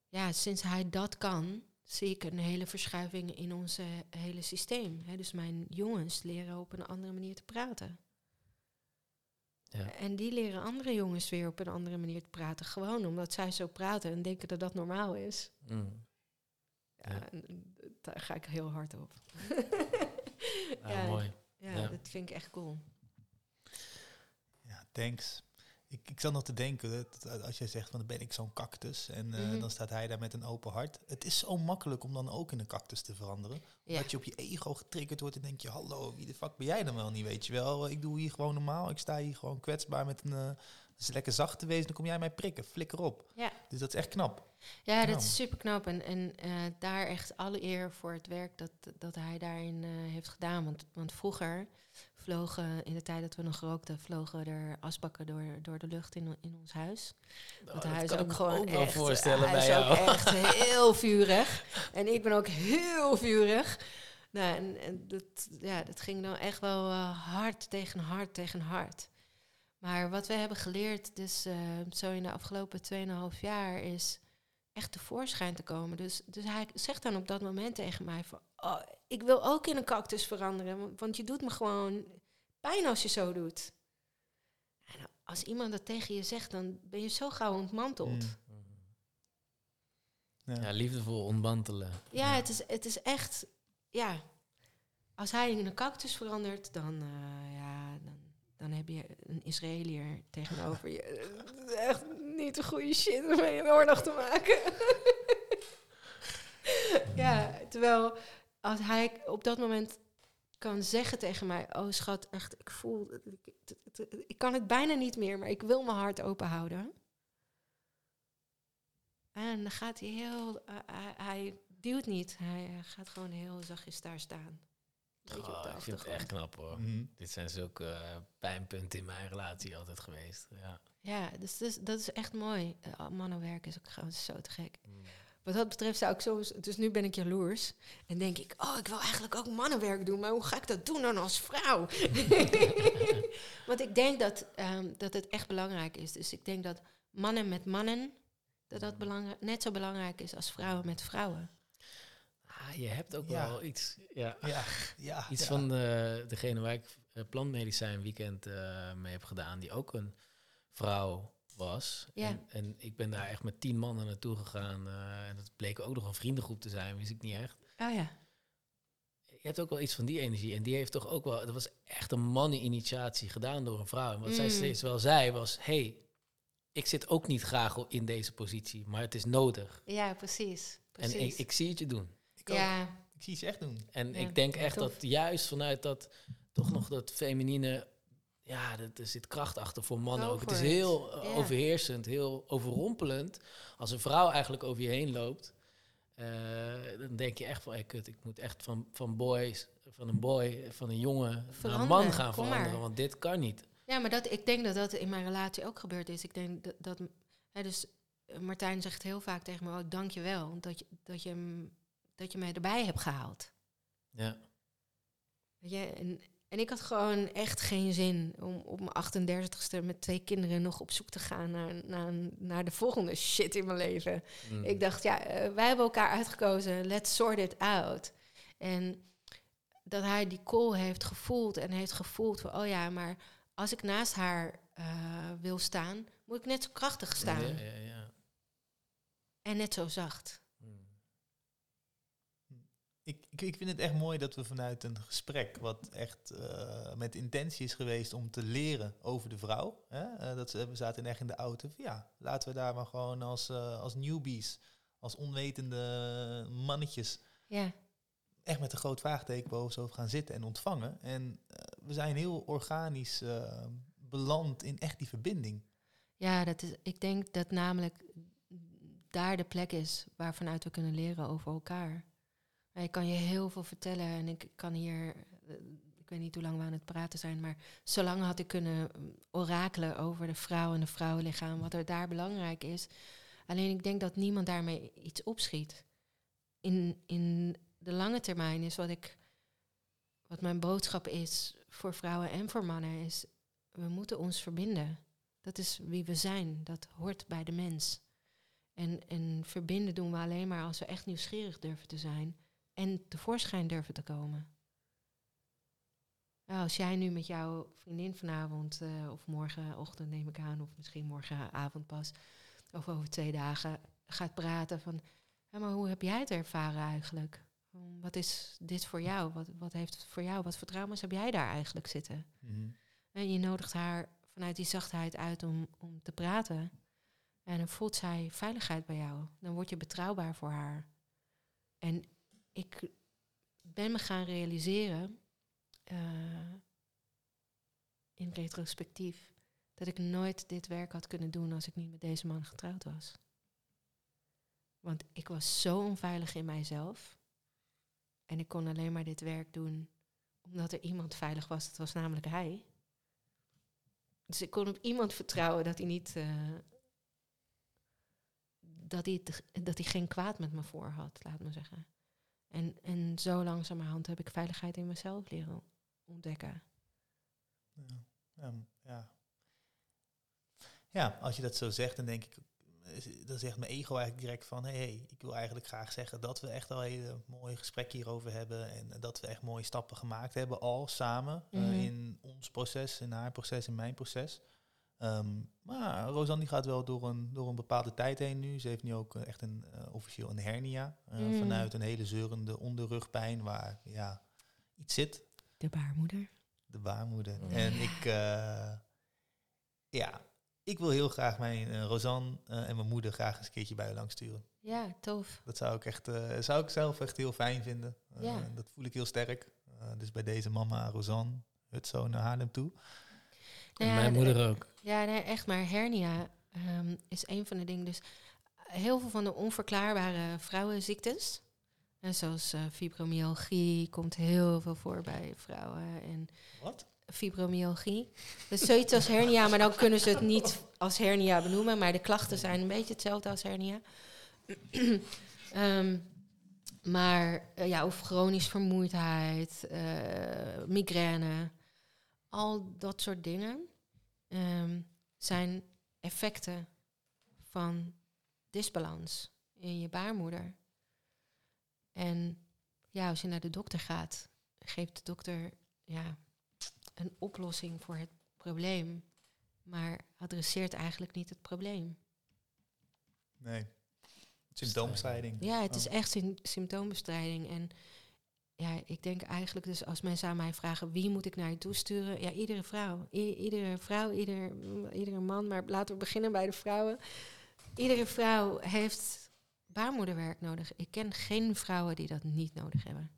ja, sinds hij dat kan, zie ik een hele verschuiving in ons hele systeem. Hè? Dus mijn jongens leren op een andere manier te praten. Ja. En die leren andere jongens weer op een andere manier te praten. Gewoon omdat zij zo praten en denken dat dat normaal is. Mm. Ja, en daar ga ik heel hard op. Ah, Ja, mooi. Ja, Ja. dat vind ik echt cool. Ja, thanks. Ik, ik zat nog te denken, dat- dat als jij zegt van dan ben ik zo'n cactus en eh, Mhm. dan staat hij daar met een open hart. Het is zo makkelijk om dan ook in een cactus te veranderen. Ja. Dat je op je ego getriggerd wordt en denk je, hallo, wie de fuck ben jij dan wel niet, weet je wel. Ik doe hier gewoon normaal, ik sta hier gewoon kwetsbaar met een... eh, is lekker zacht te wezen, dan kom jij mij prikken, flikker op. Ja. Dus dat is echt knap. Ja, dat is super knap. En, en eh, daar echt alle eer voor het werk dat, dat hij daarin eh, heeft gedaan. Want, want vroeger vlogen, in de tijd dat we nog rookten, vlogen er asbakken door, door de lucht in, in ons huis. Want Oh, hij dat is kan ook ik me gewoon ook echt, voorstellen hij bij is jou. ook echt heel vurig. En ik ben ook heel vurig. Nou, en, en dat, ja, dat ging dan echt wel eh, hard tegen hard tegen hard. Maar wat we hebben geleerd, dus eh, zo in de afgelopen 2,5 jaar, is echt tevoorschijn te komen. Dus, dus hij zegt dan op dat moment tegen mij van... Oh, ik wil ook in een cactus veranderen, want- je doet me gewoon pijn als je zo doet. En als iemand dat tegen je zegt, dan ben je zo gauw ontmanteld. Mm. Ja. Ja, liefdevol ontmantelen. Ja, het is, het is echt... Ja, als hij in een cactus verandert, dan, eh, ja, dan, dan heb je een Israëliër tegenover je. Is echt niet de goede shit om mee een oorlog te maken. ja, terwijl als hij op dat moment kan zeggen tegen mij... Oh schat, echt, ik voel... Ik, kan het bijna niet meer, maar ik wil mijn hart open houden. En dan gaat hij heel... eh, hij, duwt niet. Hij, hij gaat gewoon heel zachtjes daar staan. Beetje op de Oh, ik vind het echt knap hoor. Mhm. Dit zijn zulke eh, pijnpunten in mijn relatie altijd geweest. Ja. Ja, dus, dus dat is echt mooi. Eh, mannenwerk is ook gewoon zo te gek. Wat dat betreft zou ik soms... Dus nu ben ik jaloers. En denk ik, oh, ik wil eigenlijk ook mannenwerk doen. Maar hoe ga ik dat doen dan als vrouw? Want ik denk dat, ehm, dat het echt belangrijk is. Dus ik denk dat mannen met mannen... dat dat belangrijk, net zo belangrijk is als vrouwen met vrouwen. Ah, je hebt ook Ja. wel iets, ja, Ja, ja. iets ja. van de, degene waar ik eh, plantmedicijn weekend eh, mee heb gedaan, die ook een vrouw was. Ja. En, en ik ben daar echt met tien mannen naartoe gegaan. eh, en dat bleek ook nog een vriendengroep te zijn, wist ik niet echt. Oh ja. Je hebt ook wel iets van die energie. En die heeft toch ook wel... Dat was echt een manneninitiatie gedaan door een vrouw. En wat zij Mm. steeds wel zei was... hey, ik zit ook niet graag in deze positie, maar het is nodig. Ja, precies. precies. En ik, ik zie het je doen. Ik, ook. ja, ik zie ze echt doen. En Ja, ik denk echt tof. dat juist vanuit dat... toch nog dat feminine... Ja, dat, er zit kracht achter voor mannen Go ook. Het is it. heel eh, overheersend, heel overrompelend. Als een vrouw eigenlijk over je heen loopt... eh, dan denk je echt van, hey, kut, ik moet echt van, van boys, van een boy, van een jongen naar een man gaan kom veranderen, maar. want dit kan niet. Ja, maar dat, ik denk dat dat in mijn relatie ook gebeurd is. Ik denk dat... dat hè, dus eh, Martijn zegt heel vaak tegen me, oh, dank je wel dat je, dat, je, hem- dat je mij erbij hebt gehaald. Ja. Weet je, en, en ik had gewoon echt geen zin om op mijn 38ste met twee kinderen nog op zoek te gaan naar, naar, naar de volgende shit in mijn leven. Mm. Ik dacht, ja, eh, wij hebben elkaar uitgekozen, let's sort it out. En dat hij die call heeft gevoeld en heeft gevoeld van, oh ja, maar als ik naast haar eh, wil staan, moet ik net zo krachtig staan Ja, ja, ja. en net zo zacht. Ik, ik, vind het echt mooi dat we vanuit een gesprek, wat echt eh, met intentie is geweest om te leren over de vrouw. Hè? eh, dat ze, we zaten echt in de auto. van, Ja, laten we daar maar gewoon als, eh, als newbies, als onwetende mannetjes, Ja, echt met een groot vraagteken boven zo gaan zitten en ontvangen. En we zijn heel organisch beland in echt die verbinding. ja dat is, ik denk dat namelijk daar de plek is waarvanuit we kunnen leren over elkaar. Ik kan je heel veel vertellen en ik kan hier, eh, ik weet niet hoe lang we aan het praten zijn, maar zolang had ik kunnen mm, orakelen over de vrouw en de vrouwenlichaam, wat er daar belangrijk is. Alleen ik denk dat niemand daarmee iets opschiet. In, in de lange termijn is wat ik, wat mijn boodschap is voor vrouwen en voor mannen, is we moeten ons verbinden. Dat is wie we zijn, dat hoort bij de mens. En, en verbinden doen we alleen maar als we echt nieuwsgierig durven te zijn en tevoorschijn durven te komen. Nou, als jij nu met jouw vriendin vanavond, eh, of morgenochtend neem ik aan, of misschien morgenavond pas, of over twee dagen, gaat praten van, "Hé, maar hoe heb jij het ervaren eigenlijk? Wat is dit voor jou? Wat, wat heeft het voor jou? Wat voor trauma's heb jij daar eigenlijk zitten? En je nodigt haar vanuit die zachtheid uit om, om te praten. En dan voelt zij veiligheid bij jou. Dan word je betrouwbaar voor haar. En ik ben me gaan realiseren, eh, in retrospectief, dat ik nooit dit werk had kunnen doen als ik niet met deze man getrouwd was. Want ik was zo onveilig in mijzelf. En ik kon alleen maar dit werk doen omdat er iemand veilig was. Dat was namelijk hij. Dus ik kon op iemand vertrouwen dat hij niet. eh, dat, hij dat hij geen kwaad met me voor had, laat me zeggen. En, en zo langzamerhand heb ik veiligheid in mezelf leren ontdekken. Ja, ja, ja. ja, als je dat zo zegt, dan denk ik, dan zegt mijn ego eigenlijk direct van, hé, hey, hey, ik wil eigenlijk graag zeggen dat we echt al hele mooie gesprekken hierover hebben en dat we echt mooie stappen gemaakt hebben al samen eh, Mhm. in ons proces, in haar proces, in mijn proces. Ehm, maar Rosanne die gaat wel door een, door een bepaalde tijd heen nu. Ze heeft nu ook eh, echt een, eh, officieel een hernia eh, Mm. vanuit een hele zeurende onderrugpijn waar ja, iets zit. De baarmoeder. De baarmoeder. Mm. En ik, ja, ik wil heel graag mijn Rosanne en mijn moeder graag eens een keertje bij u langs sturen. Ja, tof. Dat zou ik, echt, zou ik zelf echt heel fijn vinden. Ja. Dat voel ik heel sterk. Dus bij deze mama Rosanne, het zo naar Haarlem toe. Nou ja, mijn de- moeder ook. Ja, nee, echt. Maar hernia ehm, is een van de dingen. Dus heel veel van de onverklaarbare vrouwenziektes. En zoals eh, fibromyalgie komt heel veel voor bij vrouwen. En Wat? fibromyalgie. Dus zoiets als hernia, maar dan kunnen ze het niet als hernia benoemen. Maar de klachten zijn een beetje hetzelfde als hernia. Ehm, maar eh, ja, of chronisch vermoeidheid, eh, migraine, al dat soort dingen ehm, zijn effecten van disbalans in je baarmoeder. En ja, als je naar de dokter gaat, geeft de dokter ja, een oplossing voor het probleem, maar adresseert eigenlijk niet het probleem. Nee. Symptoombestrijding. Ja, het is Oh. echt sym- symptoombestrijding. En ja, ik denk eigenlijk dus als mensen aan mij vragen wie moet ik naar je toe sturen, ja, iedere vrouw, I- iedere vrouw, ieder, iedere man, maar laten we beginnen bij de vrouwen. Iedere vrouw heeft baarmoederwerk nodig. Ik ken geen vrouwen die dat niet nodig hebben.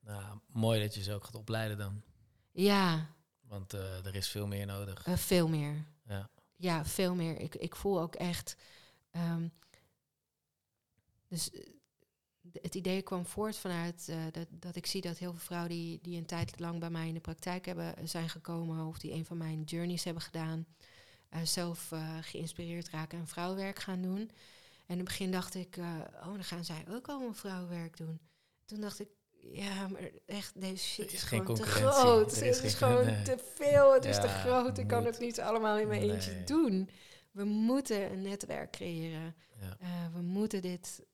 Nou, mooi dat je ze ook gaat opleiden dan. Ja, Want eh, er is veel meer nodig. eh, veel meer. Ja. Ja, veel meer. Ik, ik voel ook echt. ehm, dus het idee kwam voort vanuit eh, dat, dat ik zie dat heel veel vrouwen die, die een tijd lang bij mij in de praktijk hebben, zijn gekomen of die een van mijn journeys hebben gedaan, eh, zelf eh, geïnspireerd raken en vrouwenwerk gaan doen. En in het begin dacht ik, eh, oh, dan gaan zij ook allemaal vrouwenwerk doen. Toen dacht ik, ja, maar echt, deze shit is, gewoon te groot. Het is gewoon nee. te veel, het is te groot. Ik kan het niet allemaal in mijn eentje doen. We moeten een netwerk creëren. Ja. Eh, we moeten dit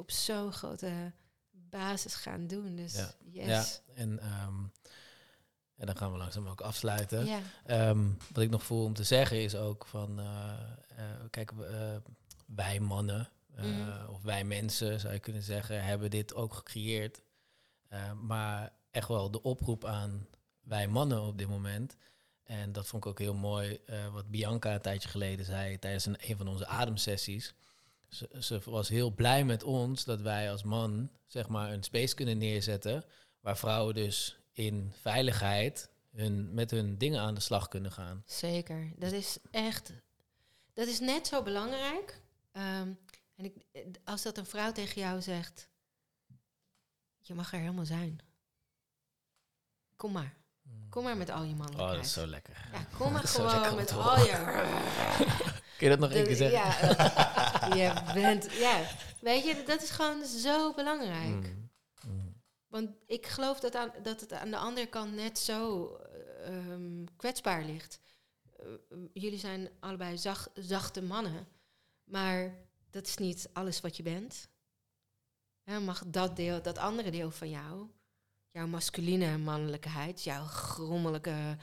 op zo'n grote basis gaan doen. Dus Ja. yes. Ja, en, ehm, en dan gaan we langzaam ook afsluiten. Ja. Ehm, wat ik nog voel om te zeggen is ook van, eh, eh, kijk, eh, wij mannen, Mhm. of wij mensen zou je kunnen zeggen, hebben dit ook gecreëerd. Eh, maar echt wel de oproep aan wij mannen op dit moment. En dat vond ik ook heel mooi, wat Bianca een tijdje geleden zei tijdens een, een van onze ademsessies. Ze, ze was heel blij met ons dat wij als man zeg maar een space kunnen neerzetten waar vrouwen dus in veiligheid hun, met hun dingen aan de slag kunnen gaan. Zeker. Dat is echt... Dat is net zo belangrijk. Ehm, en ik, als dat een vrouw tegen jou zegt... Je mag er helemaal zijn. Kom maar. Kom maar met al je Oh, mannelijkheid. dat is zo lekker. Ja, kom maar gewoon met al je... Kun je dat nog één keer zeggen? Ja, je bent... Ja, weet je, dat is gewoon zo belangrijk. Mm. Mm. Want ik geloof dat, aan, dat het aan de andere kant net zo eh, ehm, kwetsbaar ligt. Eh, jullie zijn allebei zach- zachte mannen, maar dat is niet alles wat je bent. Mag dat, deel, dat andere deel van jou, jouw masculine mannelijkheid, jouw grommelijke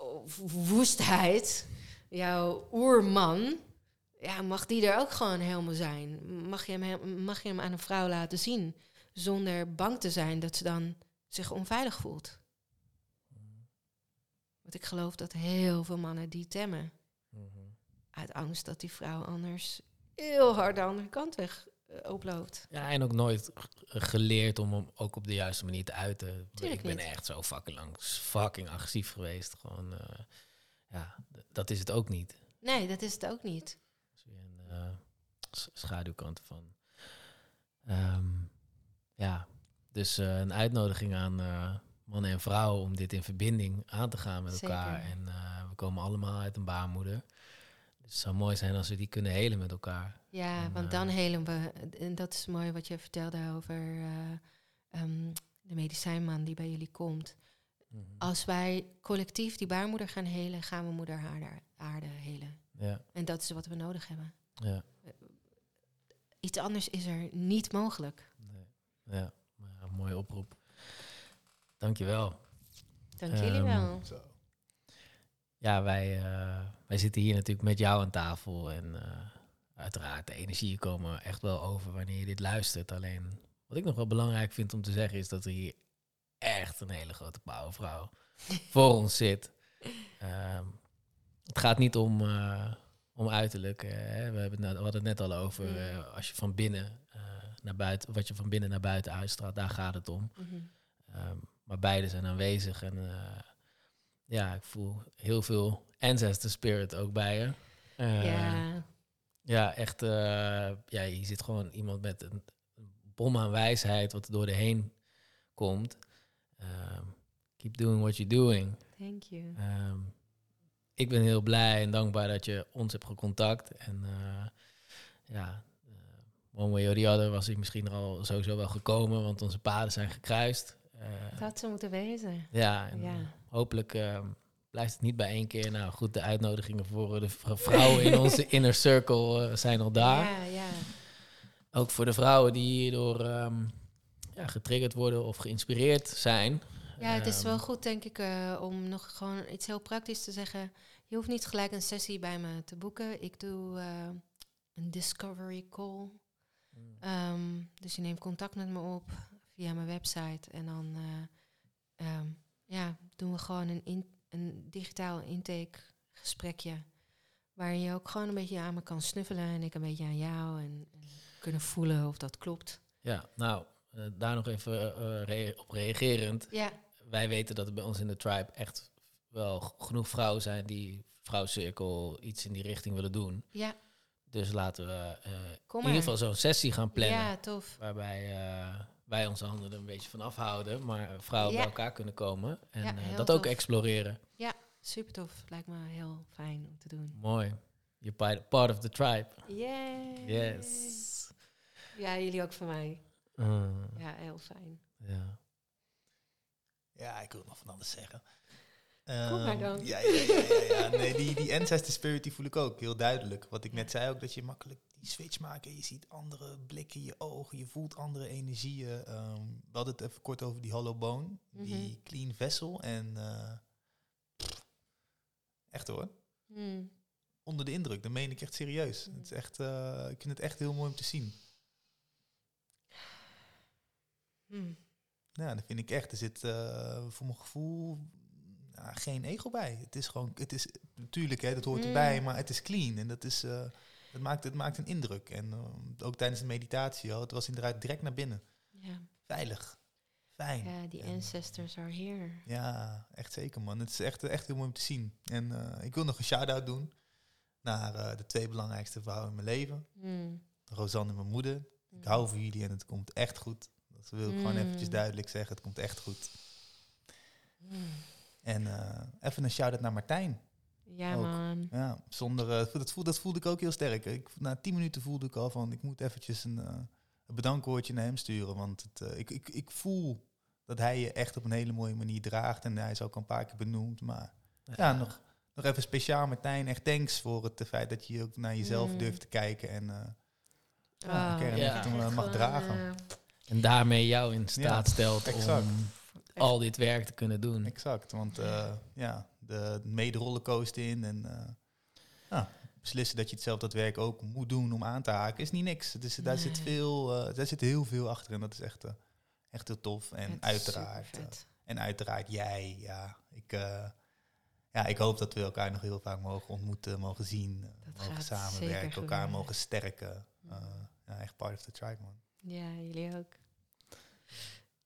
oh, woestheid, jouw oerman, ja, mag die er ook gewoon helemaal zijn? Mag je hem, he- mag je hem aan een vrouw laten zien? zonder bang te zijn dat ze dan zich onveilig voelt. Want ik geloof dat heel veel mannen die temmen Mhm. uit angst dat die vrouw anders heel hard de andere kant weg eh, oploopt. Ja, en ook nooit geleerd om hem ook op de juiste manier te uiten. Tuurlijk ik ben niet. echt zo fucking lang fucking agressief geweest. Gewoon, eh, ja, dat is het ook niet. Nee, dat is het ook niet. Eh, s- schaduwkant van. Ehm, ja, dus eh, een uitnodiging aan eh, mannen en vrouwen om dit in verbinding aan te gaan met Zeker. elkaar. En we komen allemaal uit een baarmoeder. Dus het zou mooi zijn als we die kunnen helen met elkaar. Ja, En, want dan helen we. En dat is mooi wat je vertelde over eh, ehm, de medicijnman die bij jullie komt. Mhm. Als wij collectief die baarmoeder gaan helen, gaan we moeder aarde, aarde helen. Ja, En dat is wat we nodig hebben. Ja, Iets anders is er niet mogelijk. nee, ja. Mooie oproep. Dankjewel. Dank jullie Ehm, wel. Zo. Ja, wij, eh, wij zitten hier natuurlijk met jou aan tafel. En eh, uiteraard, de energieën komen echt wel over wanneer je dit luistert. Alleen, wat ik nog wel belangrijk vind om te zeggen, is dat er hier echt een hele grote powervrouw voor ons zit. Ehm, het gaat niet om, eh, om uiterlijk. hè. We, hebben we hadden het net al over Mm. eh, als je van binnen eh, naar buiten, wat je van binnen naar buiten uitstraalt, daar gaat het om. Mhm. Ehm, maar beide zijn aanwezig. En eh, ja, ik voel heel veel ancestor spirit ook bij je. Eh, ja, ja, echt. ja, je zit gewoon iemand met een, bom aan wijsheid wat er door de heen komt. Ehm, keep doing what you're doing. thank you. Ehm, ik ben heel blij en dankbaar dat je ons hebt gecontact. En eh, ja, eh, one way or the other was ik misschien er al sowieso wel gekomen, want onze paden zijn gekruist. Eh, Dat ze moeten wezen. ja, en Ja. hopelijk ehm, blijft het niet bij één keer. Nou goed, de uitnodigingen voor de vrouwen in onze inner circle zijn al daar. Ja, ja. Ook voor de vrouwen die hierdoor ehm, ja, getriggerd worden of geïnspireerd zijn. Ja, het is Ehm, wel goed, denk ik, eh, om nog gewoon iets heel praktisch te zeggen. Je hoeft niet gelijk een sessie bij me te boeken. Ik doe eh, een discovery call. mm, Ehm, dus je neemt contact met me op via mijn website. En dan eh, ehm, ja, doen we gewoon een, in, een digitaal intake gesprekje. Waarin je ook gewoon een beetje aan me kan snuffelen. En ik een beetje aan jou. En, en kunnen voelen of dat klopt. Ja, nou, daar nog even op reagerend. Ja, Wij weten dat er bij ons in de tribe echt wel genoeg vrouwen zijn die vrouwcirkel iets in die richting willen doen. ja, Dus laten we eh, in ieder geval zo'n sessie gaan plannen. Ja, tof. Waarbij eh, wij onze handen er een beetje van afhouden. Maar vrouwen Ja. bij elkaar kunnen komen. En Ja, eh, dat ook exploreren. Super tof. Lijkt me heel fijn om te doen. Mooi. Je part part of the tribe. Yay. Yes. Ja, jullie ook van mij. Mm, Ja, heel fijn. ja. Ja, ik wil nog van alles zeggen. Kom maar Ehm, dan. Ja, ja, ja, ja, ja. Nee, die, die ancestor spirit die voel ik ook heel duidelijk. Wat ik net zei ook, dat je makkelijk die switch maakt. en Je ziet andere blikken in je ogen, je voelt andere energieën. Ehm, we hadden het even kort over die hollow bone, die Mhm. clean vessel. En pff, echt hoor, Hmm. onder de indruk. Dat meen ik echt serieus. Mhm. Het is echt, eh, ik vind het echt heel mooi om te zien. Ja, dat vind ik echt. Er zit eh, voor mijn gevoel nou, geen ego bij. Het is gewoon, het is natuurlijk, hè, dat hoort Mm. erbij, maar het is clean en dat is, het maakt, het maakt een indruk. En eh, ook tijdens de meditatie, oh, het was inderdaad direct naar binnen, Ja. veilig, fijn. ja, die En, ancestors are here. Ja, echt zeker man. Het is echt, echt heel mooi om te zien. En ik wil nog een shout-out doen naar de twee belangrijkste vrouwen in mijn leven. Hmm. Rosanne en mijn moeder. Ik Hmm. hou van jullie en het komt echt goed. Dat wil ik gewoon eventjes duidelijk zeggen. Het komt echt goed. Hmm. En eh, even een shout-out naar Martijn. Ja, Ook. man. Ja, zonder, eh, dat, voelde, dat voelde ik ook heel sterk. Ik, na tien minuten voelde ik al van, ik moet eventjes een, eh, een bedankwoordje naar hem sturen. Want het, eh, ik, ik, ik voel dat hij je echt op een hele mooie manier draagt. En hij is ook al een paar keer benoemd. Maar ja, nog, nog even speciaal Martijn. Echt thanks voor het feit dat je ook naar jezelf Mm. durft te kijken. En eh, Ja, een eh, mag gewoon, dragen. En daarmee jou in staat Ja, stelt exact. om al dit werk te kunnen doen. exact, want eh, ja, de mede-rollercoaster in en eh, ja, beslissen dat je het zelf dat werk ook moet doen om aan te haken is niet niks. Is, daar, zit veel, eh, daar zit heel veel achter en dat is echt, echt heel tof. En het uiteraard, en uiteraard jij, ja, ik, eh, ja, ik hoop dat we elkaar nog heel vaak mogen ontmoeten, mogen zien, Dat mogen gaat samenwerken, zeker elkaar mogen sterken. Eh, ja, echt part of the tribe, man. Ja, jullie ook.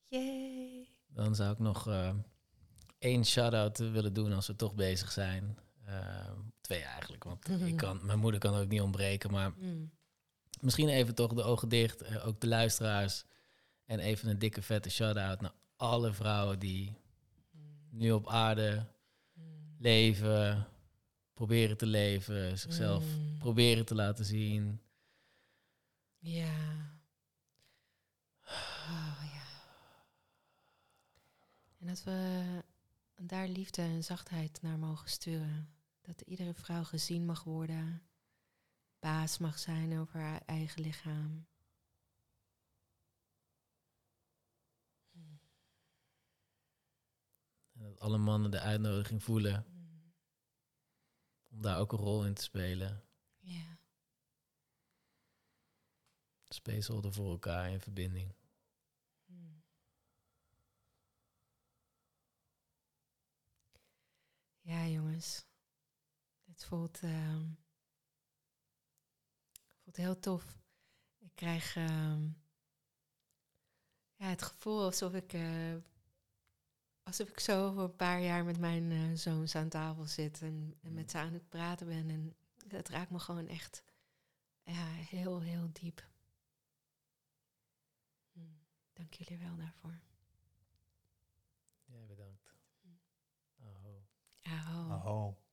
Yay. Dan zou ik nog eh, één shout-out willen doen als we toch bezig zijn. Eh, twee eigenlijk, want ik kan, mijn moeder kan ook niet ontbreken. Maar Hmm. misschien even toch de ogen dicht, eh, ook de luisteraars. En even een dikke vette shout-out naar alle vrouwen die nu op aarde Hmm. leven, proberen te leven, zichzelf Mm. proberen te laten zien. Ja. Oh, ja. En dat we daar liefde en zachtheid naar mogen sturen. Dat iedere vrouw gezien mag worden. Baas mag zijn over haar eigen lichaam. En dat alle mannen de uitnodiging voelen Mm. om daar ook een rol in te spelen. Ja. Holden voor elkaar in verbinding. Ja, jongens. Het voelt, ehm, voelt heel tof. Ik krijg ehm, ja, het gevoel alsof ik, eh, alsof ik zo een paar jaar met mijn eh, zoons aan tafel zit en, en met ze aan het praten ben. En dat raakt me gewoon echt ja, heel, heel diep. Hm, Dank jullie wel daarvoor. Oh. Aho. Aho.